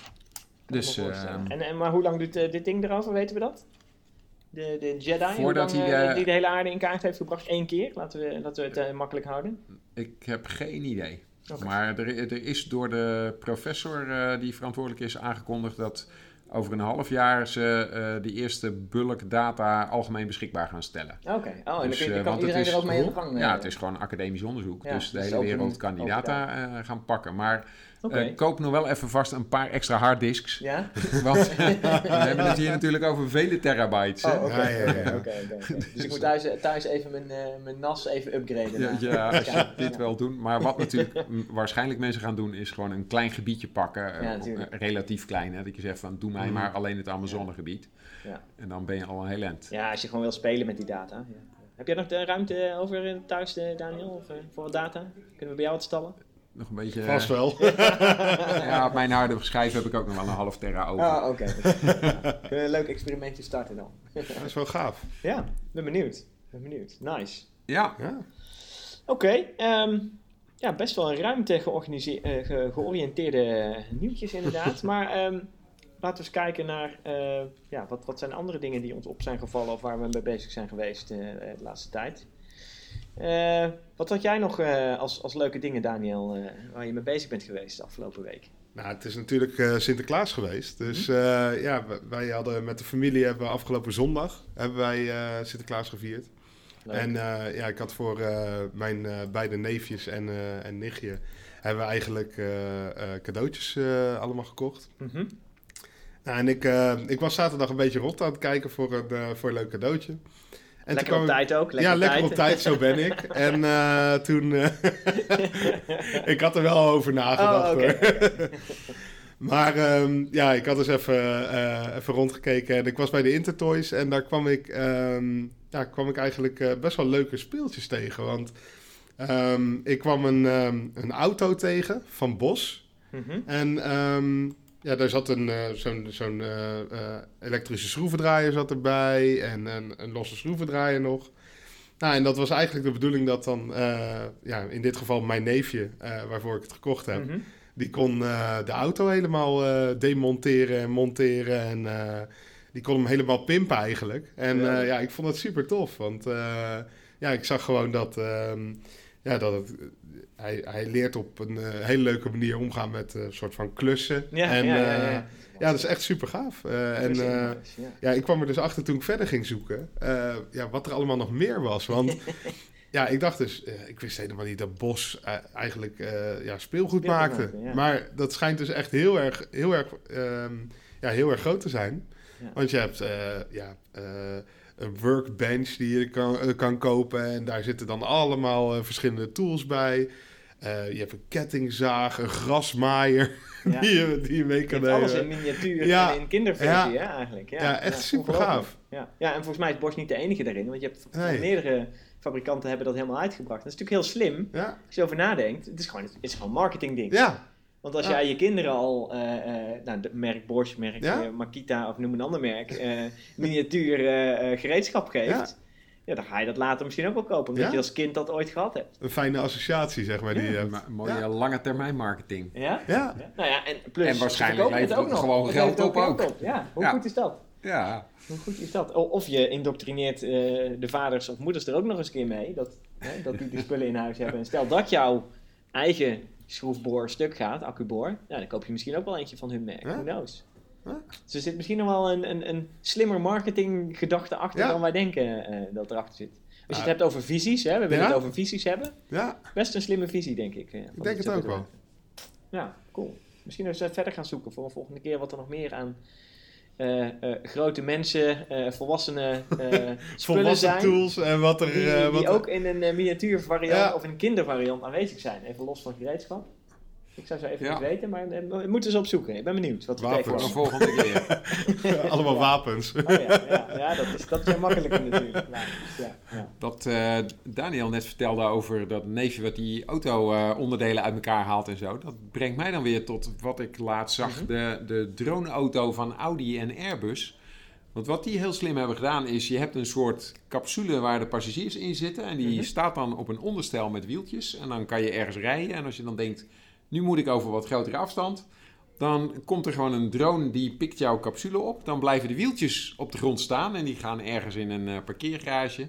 Dus, ehm, en, en, maar hoe lang eh, dit ding erover, weten we dat? De, de Jedi, hoe Voordat lang, hij de- die de hele aarde in kaart heeft gebracht? Eén keer? Laten we, laten we het makkelijk houden. Ik heb geen idee. Maar er, er is door de professor die verantwoordelijk is aangekondigd dat over een half jaar ze eh de eerste bulk data algemeen beschikbaar gaan stellen. Oké, oh, en dan Dus, kun je, eh, kan iedereen is- er ook mee aan de gang. eh. Ja, het is gewoon academisch onderzoek. Ja, dus de hele wereld kan die data gaan pakken. Maar Eh, koop nog wel even vast een paar extra harddisks. Ja? Want we hebben het hier natuurlijk over vele terabytes. hè? Oh, oké. Ja, ja, ja. oké, oké, oké. Dus ik moet thuis, thuis even mijn, eh, mijn NAS even upgraden. Ja, ja, als je Ja. dit wel doen. Maar wat natuurlijk waarschijnlijk mensen gaan doen, is gewoon een klein gebiedje pakken. eh, eh, relatief klein. Hè? Dat je zegt van, doe mij Mhm. maar alleen het Amazonegebied. Ja. En dan ben je al een heel eind. Ja, als je gewoon wil spelen met die data. Ja. Heb jij nog de ruimte over eh, thuis, eh, Daniel? Of, eh, voor wat data? Kunnen we bij jou wat stallen? Nog een beetje... Vast wel. ja, op mijn harde schijf heb ik ook nog wel een half terra over. Ah, oké. Kunnen we een leuk experimentje starten dan? Dat is wel gaaf. Ja, ben benieuwd. Ben benieuwd. Nice. Ja, Ja. Oké, ehm, ja, best wel een ruimte eh, ge- georiënteerde nieuwtjes inderdaad. maar ehm, laten we eens kijken naar, eh, ja, wat, wat zijn andere dingen die ons op zijn gevallen of waar we mee bezig zijn geweest eh, eh, de laatste tijd. Eh, wat had jij nog eh, als, als leuke dingen, Daniel, eh, waar je mee bezig bent geweest de afgelopen week? Nou, het is natuurlijk Sinterklaas geweest. Dus eh, ja, wij hadden met de familie hebben we afgelopen zondag hebben wij Sinterklaas gevierd. Leuk. En ja, ik had voor mijn beide neefjes en, en nichtje hebben we eigenlijk cadeautjes allemaal gekocht. Mhm. Nou, en ik, ik was zaterdag een beetje rot aan het kijken voor een, voor een leuk cadeautje. En lekker op ik- tijd ook. Lekker ja, lekker tijd. op tijd, zo ben ik. En eh, toen... eh, ik had er wel over nagedacht. Oh, hoor. maar ehm, ja, ik had dus even, eh, even rondgekeken. En ik was bij de Intertoys. En daar kwam ik, ehm, ja, kwam ik eigenlijk best wel leuke speeltjes tegen. Want ehm, ik kwam een, een auto tegen van Bos. Mhm. En ja, daar zat een, eh, zo'n zo'n eh, eh, elektrische schroevendraaier zat erbij en een, een losse schroevendraaier nog. Nou, en dat was eigenlijk de bedoeling dat dan, ja, in dit geval mijn neefje, waarvoor ik het gekocht heb, Mhm. die kon de auto helemaal demonteren en monteren en die kon hem helemaal pimpen eigenlijk. En Ja. ja, ik vond het super tof, want ja, ik zag gewoon dat, ehm, ja, dat het, hij, hij leert op een eh, hele leuke manier omgaan met een soort van klussen. Ja, en, ja, ja, eh, ja. ja, dat is echt super gaaf. Eh, en eh, ja. ik kwam er dus achter toen ik verder ging zoeken. eh, ja, wat er allemaal nog meer was. Want ja, ik dacht dus, eh, ik wist helemaal niet dat Bos eh, eigenlijk eh, ja, speelgoed maakte. Maar dat schijnt dus echt heel erg, heel erg, ehm, ja, heel erg groot te zijn. Want je hebt eh, ja, eh, een workbench die je kan, eh, kan kopen. En daar zitten dan allemaal eh, verschillende tools bij. Eh, je hebt een kettingzaag, een grasmaaier Ja. die, je, die je mee kan hebt alles nemen. in miniatuur Ja. en in kinderversie, Ja. hè, eigenlijk. Ja, Ja, echt super gaaf. Ja. ja, en volgens mij is Bosch niet de enige daarin, want je hebt Nee. meerdere fabrikanten hebben dat helemaal uitgebracht. Dat is natuurlijk heel slim, als je erover nadenkt. Het is gewoon, het is gewoon een marketing ding. ja, Want als jij je kinderen al, eh, eh, nou, de merk Bosch, merk Ja. eh, Makita of noem een ander merk, eh, miniatuur gereedschap geeft, ja. Ja. dan ga je dat later misschien ook wel kopen, omdat Ja. je als kind dat ooit gehad hebt. een fijne associatie, zeg maar. Die mooie Ja. lange termijn marketing. Ja? Ja, Ja. Nou ja, en plus... En waarschijnlijk levert het nog. gewoon Het geld op ook. Ja, hoe Ja. goed is dat? Ja, Hoe goed is dat? Of je indoctrineert eh, de vaders of moeders er ook nog eens een keer mee. Dat, hè, dat die de spullen in huis hebben. En stel dat jouw eigen schroefboor stuk gaat, accuboor. Ja, dan koop je misschien ook wel eentje van hun merk. Who knows? Ja. Dus er zit misschien nog wel een, een, een slimmer marketing gedachte achter Ja. dan wij denken eh, dat erachter zit. Als je het hebt over visies, hè, we willen Ja. het over visies hebben. ja, Best een slimme visie, denk ik. eh, ik denk het ook wel. Ja, cool. Misschien eens eh, verder gaan zoeken voor een volgende keer wat er nog meer aan eh, eh, grote mensen, eh volwassenen spullen Volwassen zijn. tools en wat er... Die, die wat ook in een miniatuurvariant Ja. of in een kindervariant aanwezig zijn. Even los van gereedschap. Ik zou zo even Ja. niet weten, maar eh, we moeten ze opzoeken. Ik ben benieuwd wat we Wapens. voor de volgende keer. allemaal wapens. Oh ja, ja, ja, dat is, dat is heel makkelijker natuurlijk. Ja, dus ja, ja. Dat eh, Daniel net vertelde over dat neefje wat die auto-onderdelen uit elkaar haalt en zo. Dat brengt mij dan weer tot wat ik laatst zag. Mhm. De, de drone-auto van Audi en Airbus. Want wat die heel slim hebben gedaan is, je hebt een soort capsule waar de passagiers in zitten. En die Mhm. staat dan op een onderstel met wieltjes. En dan kan je ergens rijden. En als je dan denkt, nu moet ik over wat grotere afstand. Dan komt er gewoon een drone die pikt jouw capsule op. Dan blijven de wieltjes op de grond staan. En die gaan ergens in een eh, parkeergarage.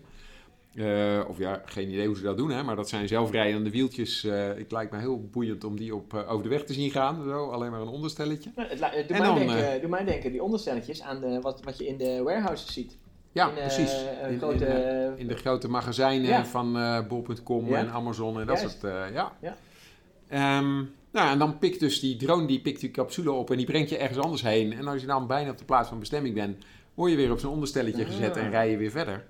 Eh, of ja, geen idee hoe ze dat doen, hè, maar dat zijn zelfrijdende wieltjes. eh het lijkt me heel boeiend om die op, over de weg te zien gaan. Zo, alleen maar een onderstelletje. Nou, het, En mij dan, denken, mij denken, die onderstelletjes aan de, wat, wat je in de warehouses ziet. Ja, in, precies. In- grote, in, in de grote magazijnen Ja. van bol.com Ja. en Amazon en dat Juist. soort. ja. Ja. Ehm, nou, en dan pikt dus die drone die pikt die capsule op en die brengt je ergens anders heen. En als je dan bijna op de plaats van bestemming bent, word je weer op zo'n onderstelletje Ah. gezet en rij je weer verder.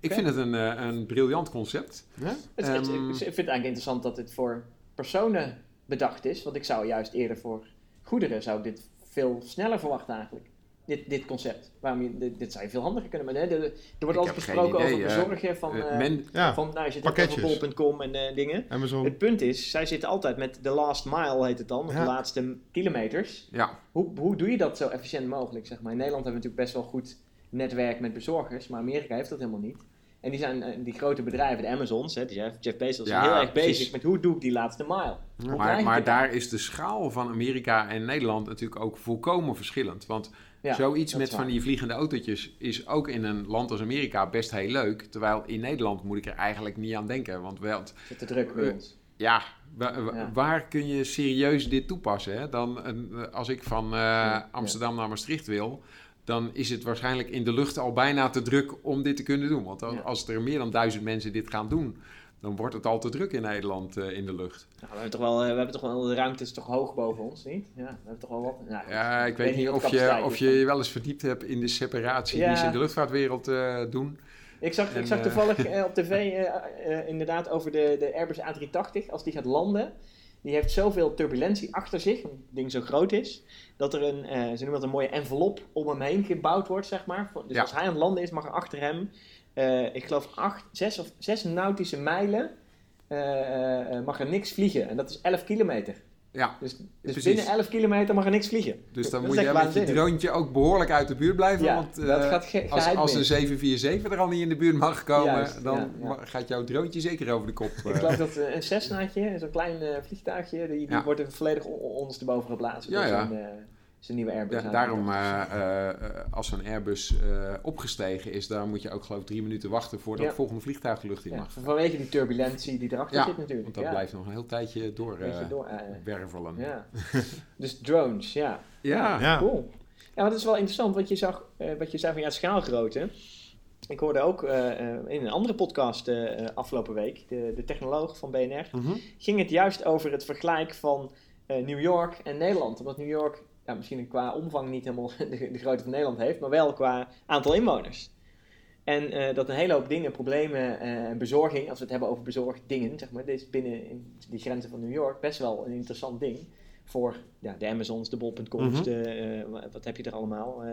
Ik vind het een, eh, een briljant concept. Ja? Het, het- Ehm, ik vind het eigenlijk interessant dat dit voor personen bedacht is. Want ik zou juist eerder voor goederen zou ik dit veel sneller verwachten eigenlijk. Dit, dit concept. Waarom je, dit, dit zou je veel handiger kunnen. Maar hè, de- er wordt altijd gesproken idee, over bezorgen van, Eh, eh, men, Ja, van nou, je zit pakketjes. bol.com en eh, dingen. Amazon. Het punt is, zij zitten altijd met de last mile heet het dan. Ja. de laatste kilometers. ja, Hoe, hoe doe je dat zo efficiënt mogelijk? Zeg maar? In Nederland hebben we natuurlijk best wel goed netwerk met bezorgers, maar Amerika heeft dat helemaal niet. En die zijn eh, die grote bedrijven, de Amazons, hè, die Jeff, Jeff Bezos, Ja, heel erg precies. bezig met hoe doe ik die laatste mile. Maar, maar daar is de schaal van Amerika en Nederland natuurlijk ook volkomen verschillend. Want Ja, zoiets met van die vliegende autootjes is ook in een land als Amerika best heel leuk. Terwijl in Nederland moet ik er eigenlijk niet aan denken. Want wel, Zit te druk bij Eh, ons. ja, wa- wa- Ja. waar kun je serieus dit toepassen? Hè? Dan, een- als ik van eh. Amsterdam naar Maastricht wil, dan is het waarschijnlijk in de lucht al bijna te druk om dit te kunnen doen. Want als er meer dan duizend mensen dit gaan doen, dan wordt het al te druk in Nederland eh, in de lucht. Nou, we, hebben toch wel, eh, we hebben toch wel, de ruimte is toch hoog boven ons, niet? Ja, we hebben toch wel wat. Nou. Ja, ik weet niet of je, of je je wel eens verdiept hebt in de separatie Ja. die ze in de luchtvaartwereld eh, doen. Ik zag, ik zag toevallig op tv inderdaad over de, de Airbus A380. Als die gaat landen, die heeft zoveel turbulentie achter zich, omdat het ding zo groot is, dat er een, eh, ze noemen dat een mooie envelop om hem heen gebouwd wordt, zeg maar. Dus Ja. als hij aan het landen is, mag er achter hem, eh, ik geloof, acht, zes, of, zes nautische mijlen, eh, mag er niks vliegen. En dat is 11 kilometer. Ja, Dus, dus binnen 11 kilometer mag er niks vliegen. dus dan Dat moet je met je droontje ook behoorlijk uit de buurt blijven. Ja, want dat gaat ge als, als een mis. 747 er al niet in de buurt mag komen, Juist, dan ja, gaat jouw droontje zeker over de kop. Ik eh. geloof dat eh, een Cessnaatje, zo'n klein vliegtuigje, die, wordt er volledig on- ondersteboven geblazen. Ja, ja. Eh, zijn nieuwe Airbus. Ja, daarom, eh, eh, als zo'n Airbus eh, opgestegen is, dan moet je ook geloof ik drie minuten wachten voordat Ja. het volgende vliegtuig de lucht in ja, mag. vanwege die turbulentie die erachter Ja, zit natuurlijk. Want dat ja. blijft nog een heel tijdje door, wervelen. ja. dus drones, ja. Ja. Ja. Cool. Ja, maar dat is wel interessant wat je zag, eh, wat je zei van ja, schaalgrootte. Ik hoorde ook eh, eh, in een andere podcast afgelopen week, de, de technoloog van BNR, Mhm. ging het juist over het vergelijk van eh, New York en Nederland. Omdat New York ja, misschien qua omvang niet helemaal de, de grootte van Nederland heeft, maar wel qua aantal inwoners. En eh, dat een hele hoop dingen, problemen eh, en bezorging, als we het hebben over bezorgd dingen, zeg maar, dit is binnen in die grenzen van New York best wel een interessant ding. Voor ja, de Amazons, de Bol.coms, Mhm. de, eh, wat- heb je er allemaal.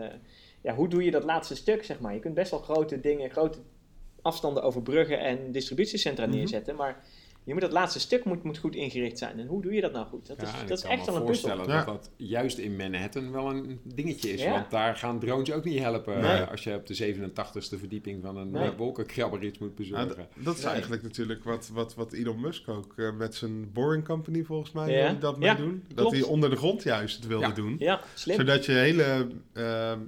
ja, hoe doe je dat laatste stuk, zeg maar? Je kunt best wel grote dingen, grote afstanden overbruggen en distributiecentra Mhm. neerzetten, maar je moet dat laatste stuk moet, moet goed ingericht zijn. En hoe doe je dat nou goed? Dat is, Ja, dat ik is kan echt me wel een puzzel. voorstellen Ja. dat dat juist in Manhattan wel een dingetje is. Ja. Want daar gaan drones ook niet helpen Nee. eh, als je op de 87ste verdieping van een Nee. eh, wolkenkrabber iets moet bezorgen. dat is Nee. eigenlijk natuurlijk wat, wat, wat Elon Musk ook eh, met zijn Boring Company volgens mij dat Ja, mee doen. Dat klopt. hij onder de grond juist het wilde Ja. doen. Ja, slim. Zodat je hele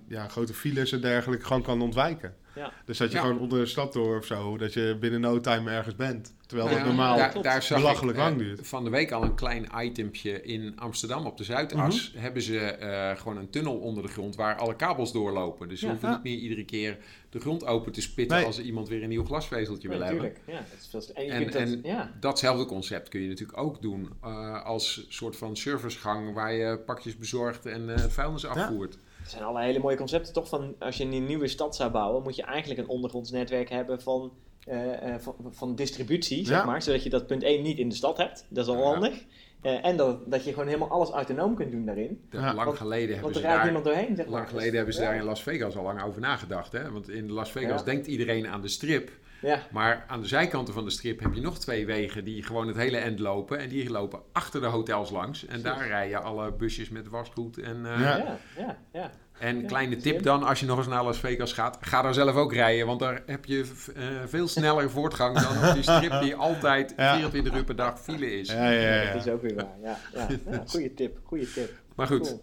ja, grote files en dergelijke gewoon kan ontwijken. Ja. Dus dat je Ja. gewoon onder de stad door of zo, dat je binnen no time ergens bent. Terwijl Nou dat ja, normaal Ja, daar, klopt. daar zag belachelijk ik, eh, lang duurt. Van de week al een klein itempje in Amsterdam op de Zuidas. Mhm. Hebben ze eh, gewoon een tunnel onder de grond waar alle kabels doorlopen. Dus hoeven Ja. niet meer iedere keer de grond open te spitten Nee. als er iemand weer een nieuw glasvezeltje wil hebben. natuurlijk. Ja, dat is en je En- dat, en- ja. Datzelfde concept kun je natuurlijk ook doen eh, als soort van servicegang waar je pakjes bezorgt en eh, vuilnis afvoert. Er zijn alle hele mooie concepten toch van als je een nieuwe stad zou bouwen, moet je eigenlijk een ondergronds netwerk hebben van, eh, eh, van, van distributie, zeg maar, zodat je dat punt 1 niet in de stad hebt. Dat is al Ja. handig. Eh, en dat, dat je gewoon helemaal alles autonoom kunt doen daarin. Lang Want- geleden hebben Want ze er daar... niemand doorheen, zeg maar. Lang geleden hebben ze Ja. daar in Las Vegas al lang over nagedacht. Hè? Want in Las Vegas Ja. denkt iedereen aan de strip. Ja, Maar aan de zijkanten van de strip heb je nog twee wegen die gewoon het hele end lopen. En die lopen achter de hotels langs. En daar rijden alle busjes met wasgoed. En, eh, Ja. ja, ja, ja. En Ja, kleine tip dan, als je nog eens naar Las Vegas gaat. Ga daar zelf ook rijden. Want daar heb je eh, veel sneller voortgang dan op die strip die altijd Ja. 24 uur per dag file is. Ja, ja, ja. Dat is ook weer waar. Ja, ja. ja goede tip, goede tip. Maar goed. Cool.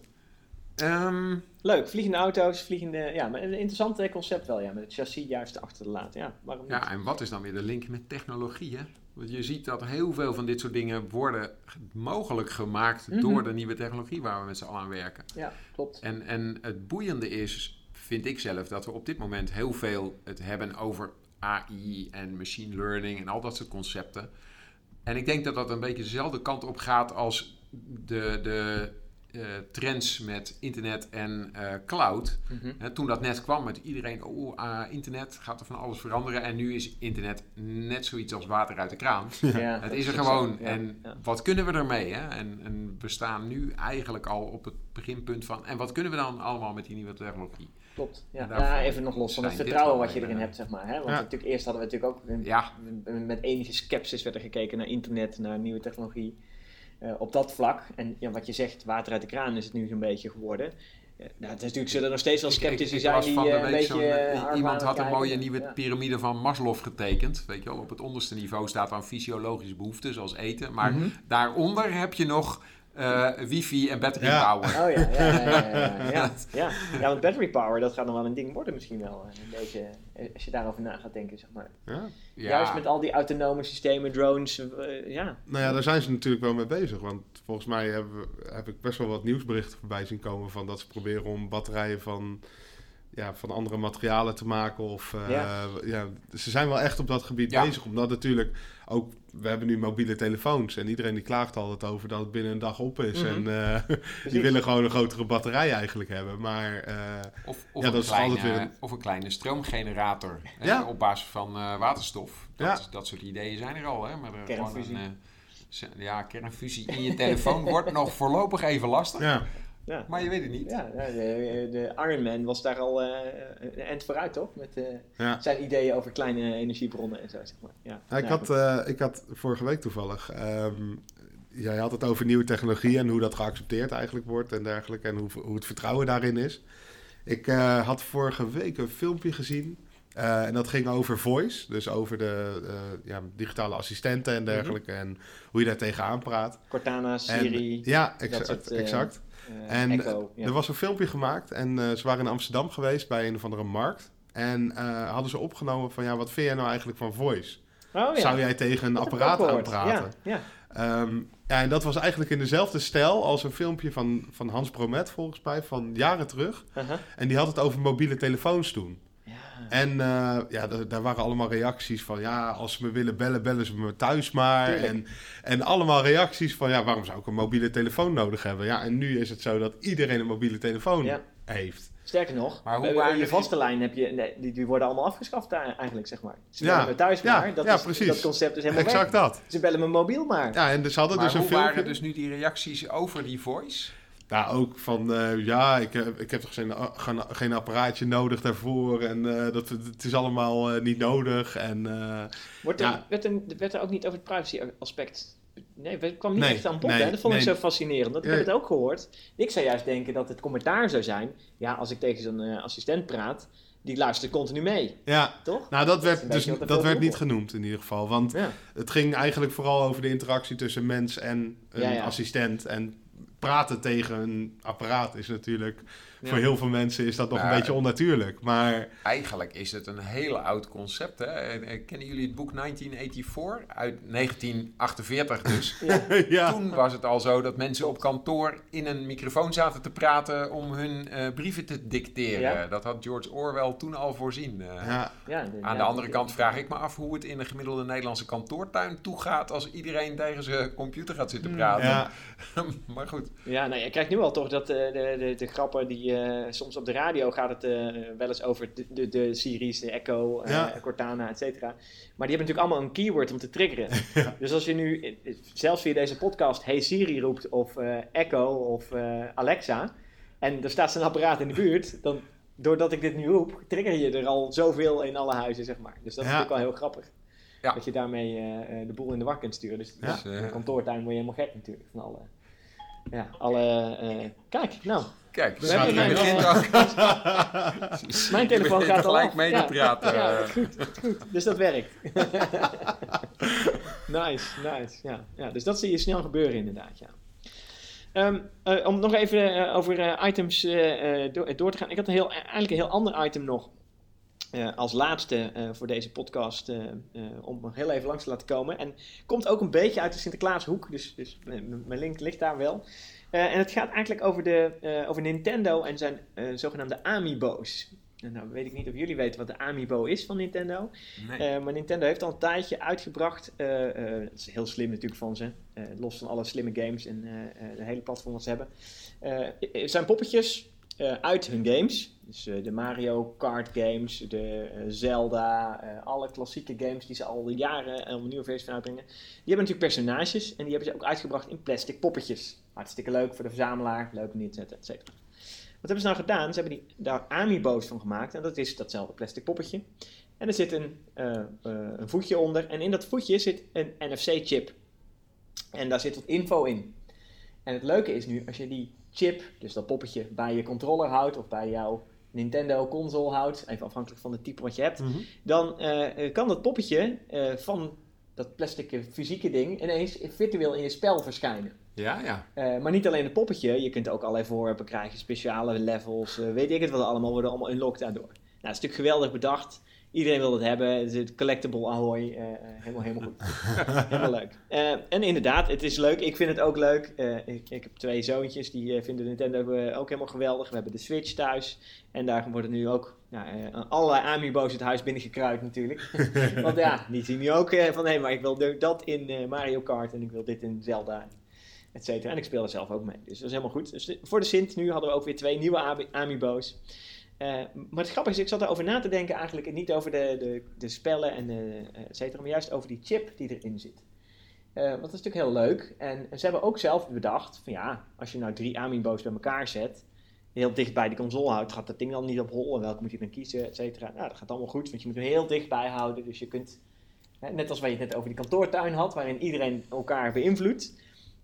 ehm, Leuk, vliegende auto's, vliegende... Ja, maar een interessant eh, concept wel, ja. Met het chassis juist achter te laten. Ja, waarom niet? Ja, en wat is dan weer de link met technologie? Hè? Want je ziet dat heel veel van dit soort dingen worden mogelijk gemaakt Mhm. door de nieuwe technologie waar we met z'n allen aan werken. Ja, klopt. En, en het boeiende is, vind ik zelf, dat we op dit moment heel veel het hebben over AI en machine learning en al dat soort concepten. En ik denk dat dat een beetje dezelfde kant op gaat als de, de trends met internet en eh, cloud. Mhm. Hè, toen dat net kwam met iedereen, oh, ah, internet gaat er van alles veranderen. En nu is internet net zoiets als water uit de kraan. Ja, Het is er gewoon. Ja, En ja. wat kunnen we ermee? Hè? En, en we staan nu eigenlijk al op het beginpunt van... En wat kunnen we dan allemaal met die nieuwe technologie? Klopt. Ja. Even nog los van het vertrouwen wat je erin hebt, zeg maar. Hè? Want Ja. natuurlijk eerst hadden we natuurlijk ook een- Ja, met enige sceptisch werd er gekeken naar internet, naar nieuwe technologie. Eh, op dat vlak. En ja, wat je zegt, water uit de kraan is het nu zo'n beetje geworden. Eh, nou, het is natuurlijk, zullen er nog steeds wel sceptici zijn die van de eh, een week beetje... iemand had een mooie nieuwe Ja. piramide van Maslow getekend. Weet je wel, op het onderste niveau staat dan fysiologische behoeften, zoals eten. Maar Mhm. daaronder heb je nog eh, wifi en battery Ja. power. Oh ja, ja, ja, ja, ja, ja. ja. Ja, want battery power, dat gaat nog wel een ding worden misschien wel. eh, Een beetje, eh, als je daarover na gaat denken, zeg maar. Ja. Ja. Juist met al die autonome systemen, drones, ja. Nou ja, daar zijn ze natuurlijk wel mee bezig. Want volgens mij hebben we- heb ik best wel wat nieuwsberichten voorbij zien komen van dat ze proberen om batterijen van, ja, van andere materialen te maken. Of, eh, Ja. ja. ze zijn wel echt op dat gebied Ja. bezig. Omdat natuurlijk ook, we hebben nu mobiele telefoons. En iedereen die klaagt altijd over dat het binnen een dag op is. Mhm. En eh, die willen gewoon een grotere batterij eigenlijk hebben. Maar eh, Of, of, Ja, een dat kleine, altijd weer een- of een kleine stroomgenerator hè, op basis van eh, waterstof. Dat, Ja. dat soort ideeën zijn er al. Hè, maar er gewoon Kernfusie. een, eh, ja, kernfusie in je telefoon wordt nog voorlopig even lastig. ja, Ja. Maar je weet het niet. Ja, de, de Iron Man was daar al eh, een eind vooruit, toch? Met eh, ja. zijn ideeën over kleine energiebronnen en zo, zeg maar. Ja, Ja, ik, Nou, had, eh, ik had vorige week toevallig. ehm, ja, je had het over nieuwe technologie en hoe dat geaccepteerd eigenlijk wordt en dergelijke. En hoe, hoe het vertrouwen daarin is. Ik uh, had vorige week een filmpje gezien. Uh, en dat ging over voice, dus over de uh, ja, digitale assistenten en dergelijke. Mm -hmm. En hoe je daar tegenaan praat. Cortana, Siri. En, ja, soort, exact. En Echo, ja. er was een filmpje gemaakt en ze waren in Amsterdam geweest bij een of andere markt. En hadden ze opgenomen van ja, wat vind jij nou eigenlijk van voice? Oh, ja. Zou jij tegen een dat apparaat gaan praten? Ja, ja. Um, ja, en dat was eigenlijk in dezelfde stijl als een filmpje van, van Hans Bromet, volgens mij, van jaren terug. Uh -huh. En die had het over mobiele telefoons toen. Ja. En uh, ja, daar waren allemaal reacties van, ja, als ze me willen bellen, bellen ze me thuis maar. En, en allemaal reacties van, ja, waarom zou ik een mobiele telefoon nodig hebben? Ja, en nu is het zo dat iedereen een mobiele telefoon Ja. heeft. Sterker nog, Maar hoe waren je vaste lijn heb je, nee, die, die worden allemaal afgeschaft daar eigenlijk, zeg maar. Ze Ja. bellen me thuis Ja, maar, dat, ja, is, precies. dat concept is helemaal Exact weg. dat. Ze bellen me mobiel maar. Ja, en ze hadden Maar dus een hoe filmpje. waren dus nu die reacties over die voice? Nou, ook van, eh, ja, ik, heb- ik heb toch geen, geen, geen apparaatje nodig daarvoor. En eh, dat, het is allemaal eh, niet nodig. En eh, Wordt er, Ja. werd, er, werd er ook niet over het privacy aspect... Nee, het kwam niet Nee, echt aan bod, nee, hè? Dat vond ik zo fascinerend. Dat, ik heb het ook gehoord. Ik zou juist denken dat het commentaar zou zijn... Ja, als ik tegen zo'n eh, assistent praat, die luistert continu mee, ja, toch? nou dat werd, dus, dat werd niet genoemd in ieder geval. Want Ja. het ging eigenlijk vooral over de interactie tussen mens en een Ja, ja. assistent. En praten tegen een apparaat is natuurlijk... Ja. Voor heel veel mensen is dat nog een beetje onnatuurlijk. Maar Eigenlijk is het een heel oud concept. Hè? En, eh, Kennen jullie het boek 1984? Uit 1948 dus. ja, Toen was het al zo dat mensen op kantoor in een microfoon zaten te praten om hun eh, brieven te dicteren. Ja. Dat had George Orwell toen al voorzien. eh. ja, Ja, Aan de andere kant vraag ik me af hoe het in een gemiddelde Nederlandse kantoortuin toegaat als iedereen tegen zijn computer gaat zitten Hmm. praten. ja, maar goed, Ja, nou, je krijgt nu al toch dat eh, de, de, de grappen die eh, soms op de radio gaat het eh, wel eens over de, de, de Siri's, de Echo, eh, Ja. Cortana, et cetera. Maar die hebben natuurlijk allemaal een keyword om te triggeren. Dus als je nu zelfs via deze podcast Hey Siri roept of eh, Echo of eh, Alexa en er staat zo'n apparaat in de buurt, dan doordat ik dit nu roep, trigger je er al zoveel in alle huizen, zeg maar. Dus dat is Ja. natuurlijk wel heel grappig. Ja. Dat je daarmee de boel in de war kunt sturen. Dus Ja. Dus, in een kantoortuin word je helemaal gek natuurlijk. Van alle, ja, alle... eh, kijk, nou, kijk, We hebben mijn, mijn telefoon gaat al gelijk mee te praten. Ja, goed, goed. Dus dat werkt. nice, nice. Ja. ja, dus dat zie je snel gebeuren inderdaad, ja. Ehm, eh, om nog even eh, over items door, door te gaan. Ik had een heel, eigenlijk een heel ander item nog. Eh, als laatste eh, voor deze podcast. eh, om nog heel even langs te laten komen. En komt ook een beetje uit de Sinterklaashoek. Dus, dus mijn link ligt daar wel. En het gaat eigenlijk over, de, over Nintendo en zijn zogenaamde Amiibo's. Nou weet ik niet of jullie weten wat de Amiibo is van Nintendo. Nee. Maar Nintendo heeft al een tijdje uitgebracht. dat is heel slim natuurlijk van ze. los van alle slimme games en de hele platform wat ze hebben. Het zijn poppetjes eh, uit hun games. Dus eh, de Mario Kart games, de eh, Zelda, alle klassieke games die ze al jaren een nieuwe versie van uitbrengen. Die hebben natuurlijk personages en die hebben ze ook uitgebracht in plastic poppetjes. Hartstikke leuk voor de verzamelaar, leuk neer te zetten, et cetera. Wat hebben ze nou gedaan? Ze hebben die, daar Amiibo's van gemaakt en dat is datzelfde plastic poppetje. En er zit een, een voetje onder en in dat voetje zit een NFC-chip. En daar zit wat info in. En het leuke is nu, als je die chip, dus dat poppetje, bij je controller houdt of bij jouw Nintendo console houdt, even afhankelijk van het type wat je hebt, Mhm. dan eh, kan dat poppetje eh, van dat plastic eh, fysieke ding ineens virtueel in je spel verschijnen. Ja, ja. Maar niet alleen het poppetje, je kunt ook allerlei voorwerpen krijgen, speciale levels, weet ik het wat allemaal, worden allemaal unlocked daardoor. Nou, is natuurlijk geweldig bedacht. Iedereen wil het hebben. Het is het collectible ahoy. eh, eh, helemaal, helemaal goed. helemaal leuk. Eh, en inderdaad, het is leuk. Ik vind het ook leuk. Ik, ik heb twee zoontjes, die vinden Nintendo ook helemaal geweldig. We hebben de Switch thuis. En daar worden nu ook nou, allerlei amiibo's het huis binnengekruid natuurlijk. Want ja, die zien nu ook van... Hé, maar ik wil dat in Mario Kart en ik wil dit in Zelda et cetera. En ik speel er zelf ook mee. Dus dat is helemaal goed. Dus voor de Sint nu hadden we ook weer twee nieuwe ami- amiibo's. Eh, maar het grappige is, ik zat erover na te denken eigenlijk niet over de, de, de spellen en de, eh, et cetera, maar juist over die chip die erin zit. Eh, want dat is natuurlijk heel leuk. En, ze hebben ook zelf bedacht van ja, als je nou drie amiibo's bij elkaar zet, heel dicht bij de console houdt, gaat dat ding dan niet op hol en welke moet je dan kiezen, et cetera. Nou, dat gaat allemaal goed, want je moet hem heel dichtbij houden. Dus je kunt, net als waar je het net over die kantoortuin had, waarin iedereen elkaar beïnvloedt,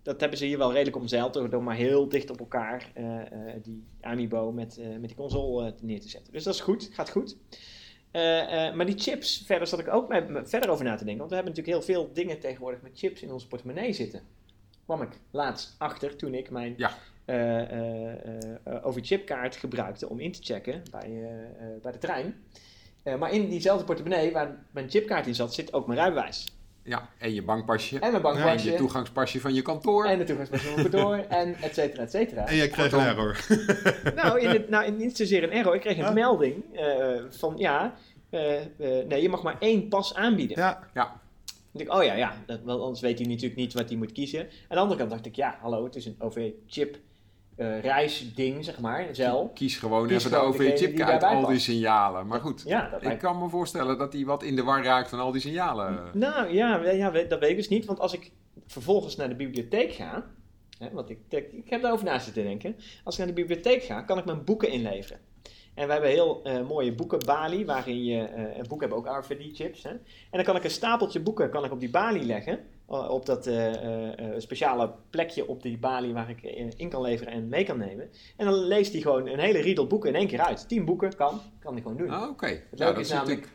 dat hebben ze hier wel redelijk omzeild door, door maar heel dicht op elkaar eh, eh, die Amiibo met, eh, met die console neer te zetten. Dus dat is goed, gaat goed. Maar die chips, verder zat ik ook met- verder over na te denken. Want we hebben natuurlijk heel veel dingen tegenwoordig met chips in onze portemonnee zitten. Kwam ik laatst achter toen ik mijn Ja. overchipkaart gebruikte om in te checken bij, bij de trein. Maar in diezelfde portemonnee waar mijn chipkaart in zat, zit ook mijn rijbewijs. Ja, en je bankpasje. En mijn En bankpasje. je toegangspasje van je kantoor. En de toegangspas van mijn kantoor. en et cetera, et cetera. En jij kreeg een error. Nou, in het, nou, niet zozeer een error. Ik kreeg een Ja. melding eh, van ja, eh, eh, nee, je mag maar één pas aanbieden. Ja, Ik dacht, oh ja, ja, dat, want anders weet hij natuurlijk niet wat hij moet kiezen. Aan de andere kant dacht ik, ja, hallo, het is een OV-chip eh, reisding, zeg maar, zeil. Kies gewoon Kies even de gewoon OV-chipkaart uit al die signalen. Maar goed, Ja, ik lijkt kan me voorstellen dat hij wat in de war raakt van al die signalen. Nou ja, ja, dat weet ik dus niet. Want als ik vervolgens naar de bibliotheek ga. Hè, want ik, ik, heb daarover na zitten denken. Als ik naar de bibliotheek ga, kan ik mijn boeken inleveren. En we hebben heel eh, mooie boekenbalie, waarin je. eh en boeken hebben ook RFID-chips. En dan kan ik een stapeltje boeken kan ik op die balie leggen. Eh, op dat eh, eh, speciale plekje op die balie waar ik in kan leveren en mee kan nemen. En dan leest hij gewoon een hele riedel boeken in één keer uit. Tien boeken kan, kan hij gewoon doen. Ah, Oké. Het Ja, leuke is natuurlijk...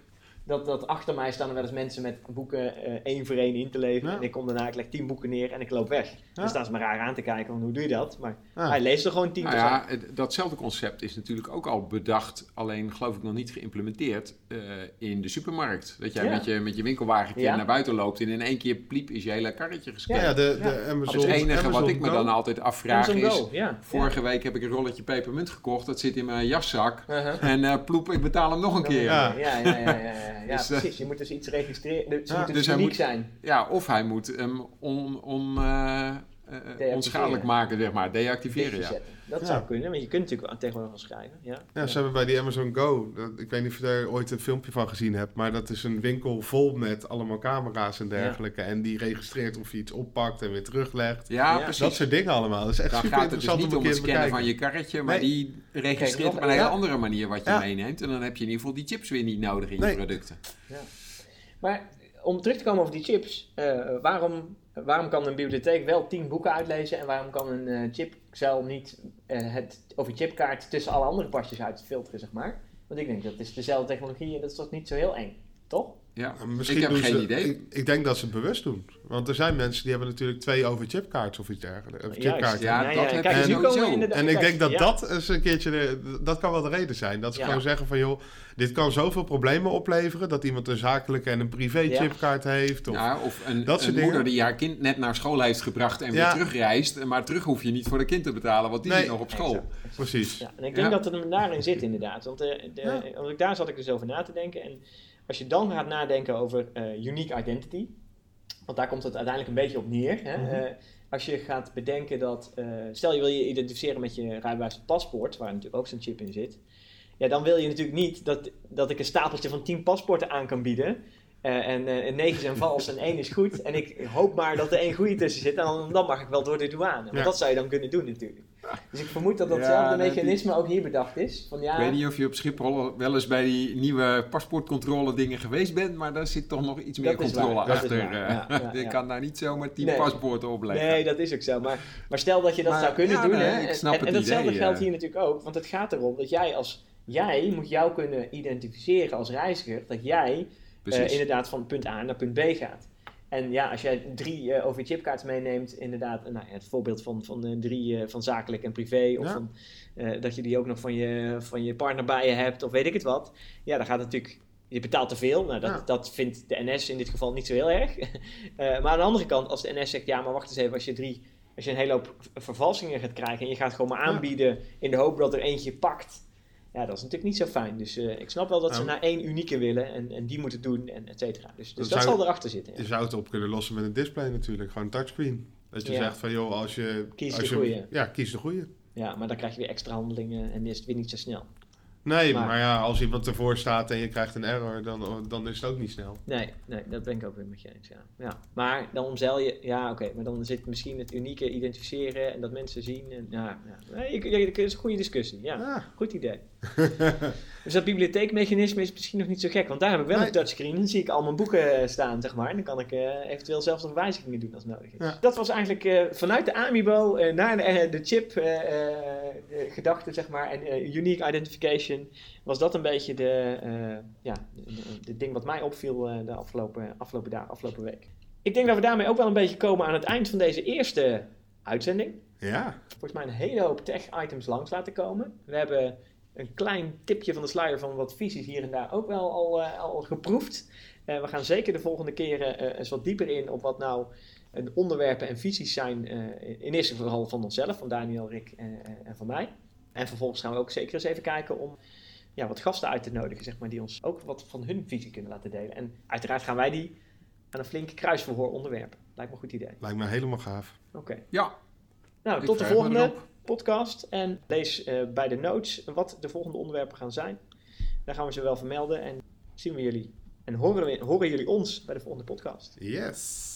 dat, dat achter mij staan er wel eens mensen met boeken eh, één voor één in te leveren. Ja. En ik kom daarna, ik leg tien boeken neer en ik loop weg. Dan staan ze me raar aan te kijken, van hoe doe je dat? Maar Ja. hij leest er gewoon tien Nou ja, datzelfde concept is natuurlijk ook al bedacht, alleen geloof ik nog niet geïmplementeerd eh, in de supermarkt. Dat jij Ja. met, je, met je winkelwagentje Ja. naar buiten loopt en in één keer pliep is je hele karretje gescand. ja, de, Ja. de Amazon. het enige wat ik me Go. dan altijd afvraag Amazon is, vorige week heb ik een rolletje pepermunt gekocht, dat zit in mijn jaszak. Ja. Uh-huh. En eh, ploep, ik betaal hem nog een keer. Ja. Ja, ja, ja, ja, Dus, eh, precies. Je moet dus iets registreren. Dus, Ja, moet dus dus uniek moet- zijn. Ja, of hij moet hem on, on, eh, eh, onschadelijk maken, zeg maar, deactiveren. Ja. Dat Ja. zou kunnen, want je kunt natuurlijk wel tegenwoordig wel schrijven. Ja. Ja, ze hebben bij die Amazon Go, dat- ik weet niet of je daar ooit een filmpje van gezien hebt, maar dat is een winkel vol met allemaal camera's en dergelijke. En die registreert of je iets oppakt en weer teruglegt. Ja, Ja. precies. Dat soort dingen allemaal. Dat is echt Dan super gaat het dus interessant niet om het scannen bekijken. van je karretje, maar Nee. die registreert op een hele ja. andere manier wat je Ja. meeneemt. En dan heb je in ieder geval die chips weer niet nodig in Nee. je producten. Maar om terug te komen over die chips, eh, waarom, waarom kan een bibliotheek wel tien boeken uitlezen en waarom kan een eh chipcel niet eh, het over chipkaart tussen alle andere pasjes uitfilteren, zeg maar? Want ik denk dat is dezelfde technologie en dat is toch niet zo heel eng, toch? Ja, Misschien ik heb doen geen ze- idee. Ik, ik denk dat ze het bewust doen. Want er zijn mensen die hebben natuurlijk twee over chipkaarts of iets dergelijks. Of Juist. chipkaarten. Ja, dat heb kijk, je sowieso. En ik denk dat ja. dat eens een keertje, de- dat kan wel de reden zijn. Dat ze Ja. gewoon zeggen van joh, dit kan zoveel problemen opleveren. Dat iemand een zakelijke en een privé Ja. chipkaart heeft. Of, Ja, of een, Dat een moeder dingen. die haar kind net naar school heeft gebracht en Ja. weer terugreist. Maar terug hoef je niet voor de kind te betalen, want die Nee. zit nog op school. Exact. Precies. Ja, en ik denk Ja. dat het hem daarin zit inderdaad. Want, eh, de, Ja. want ik- daar zat ik dus over na te denken. En als je dan gaat nadenken over eh, unique identity, want daar komt het uiteindelijk een beetje op neer. Hè? Mhm. Eh, als je gaat bedenken dat, eh, stel je wil je identificeren met je rijbewijs paspoort, waar natuurlijk ook zo'n chip in zit. Ja, dan wil je natuurlijk niet dat, dat ik een stapeltje van 10 paspoorten aan kan bieden. Eh, en, eh, en 9 zijn vals en 1 is goed. En ik hoop maar dat er één goede tussen zit. En dan, dan mag ik wel door de douane. Want Ja. dat zou je dan kunnen doen natuurlijk. Dus ik vermoed dat datzelfde mechanisme ook hier bedacht is. Van, ja, Ik weet niet of je op Schiphol wel eens bij die nieuwe paspoortcontrole dingen geweest bent, maar daar zit toch nog iets meer controle waar, achter. eh. Ja, ja, je ja. kan daar niet zomaar tien Nee. paspoorten opleggen. Nee, dat is ook zo. Maar, maar stel dat je dat Maar, zou kunnen ja, doen. nee, hè, ik en- snap en, het en datzelfde idee, geldt hier natuurlijk ook. Want het gaat erom dat jij als... Jij moet jou kunnen identificeren als reiziger. Dat jij eh, inderdaad van punt A naar punt B gaat. En ja, als jij drie eh OV-chipkaarts meeneemt, inderdaad, nou ja, het voorbeeld van, van drie eh, van zakelijk en privé, of Ja. van, eh, dat je die ook nog van je, van je partner bij je hebt, of weet ik het wat. Ja, dan gaat het natuurlijk, je betaalt te veel. Nou, dat, Ja. dat vindt de NS in dit geval niet zo heel erg. Eh, maar aan de andere kant, als de NS zegt, ja, maar wacht eens even, als je drie, als je een hele hoop vervalsingen gaat krijgen en je gaat gewoon maar Ja. aanbieden in de hoop dat er eentje pakt. Ja, dat is natuurlijk niet zo fijn. Dus eh, ik snap wel dat ze Ja. naar één unieke willen en, en die moeten doen en et cetera. Dus, dus Dat dat zal erachter zitten. ja. Je zou het op kunnen lossen met een display natuurlijk. Gewoon een touchscreen. Dat je Ja. zegt van joh, als je... Kies als de je, goeie. Ja, kies de goede. Ja, maar dan krijg je weer extra handelingen en is het weer niet zo snel. Nee, Maar- maar, ja, als iemand ervoor staat en je krijgt een error, dan, dan is het ook niet snel. Nee, nee, dat ben ik ook weer met je eens. Ja. Ja. Maar dan omzeil je, ja oké, maar dan zit misschien het unieke identificeren en dat mensen zien. En, ja, ja. Nee, het is een goede discussie. Ja, Ja. goed idee. Dus dat bibliotheekmechanisme is misschien nog niet zo gek, want daar heb ik wel Nee. een touchscreen. Dan zie ik al mijn boeken eh, staan, zeg maar. En dan kan ik eh, eventueel zelfs nog wijzigingen doen als nodig is. Ja. Dat was eigenlijk eh, vanuit de Amiibo naar de, de chip gedachte, zeg maar, en unique identification. Was dat een beetje de, ja, de ding wat mij opviel de afgelopen, afgelopen dagen, afgelopen week. Ik denk dat we daarmee ook wel een beetje komen aan het eind van deze eerste uitzending Ja, volgens mij een hele hoop tech-items langs laten komen. We hebben een klein tipje van de sluier van wat visies hier en daar ook wel al, eh, al geproefd. Eh, we gaan zeker de volgende keren eh, eens wat dieper in op wat nou een onderwerpen en visies zijn. eh, in eerste geval van onszelf, van Daniel, Rick en van mij. En vervolgens gaan we ook zeker eens even kijken om ja, wat gasten uit te nodigen, zeg maar, die ons ook wat van hun visie kunnen laten delen. En uiteraard gaan wij die aan een flink kruisverhoor onderwerpen. Lijkt me een goed idee. lijkt me helemaal gaaf. Oké. Ja, Nou, ik tot de volgende erop. Podcast. En lees eh, bij de notes wat de volgende onderwerpen gaan zijn. Daar gaan we ze wel vermelden. En zien we jullie en horen, horen jullie ons bij de volgende podcast. Yes.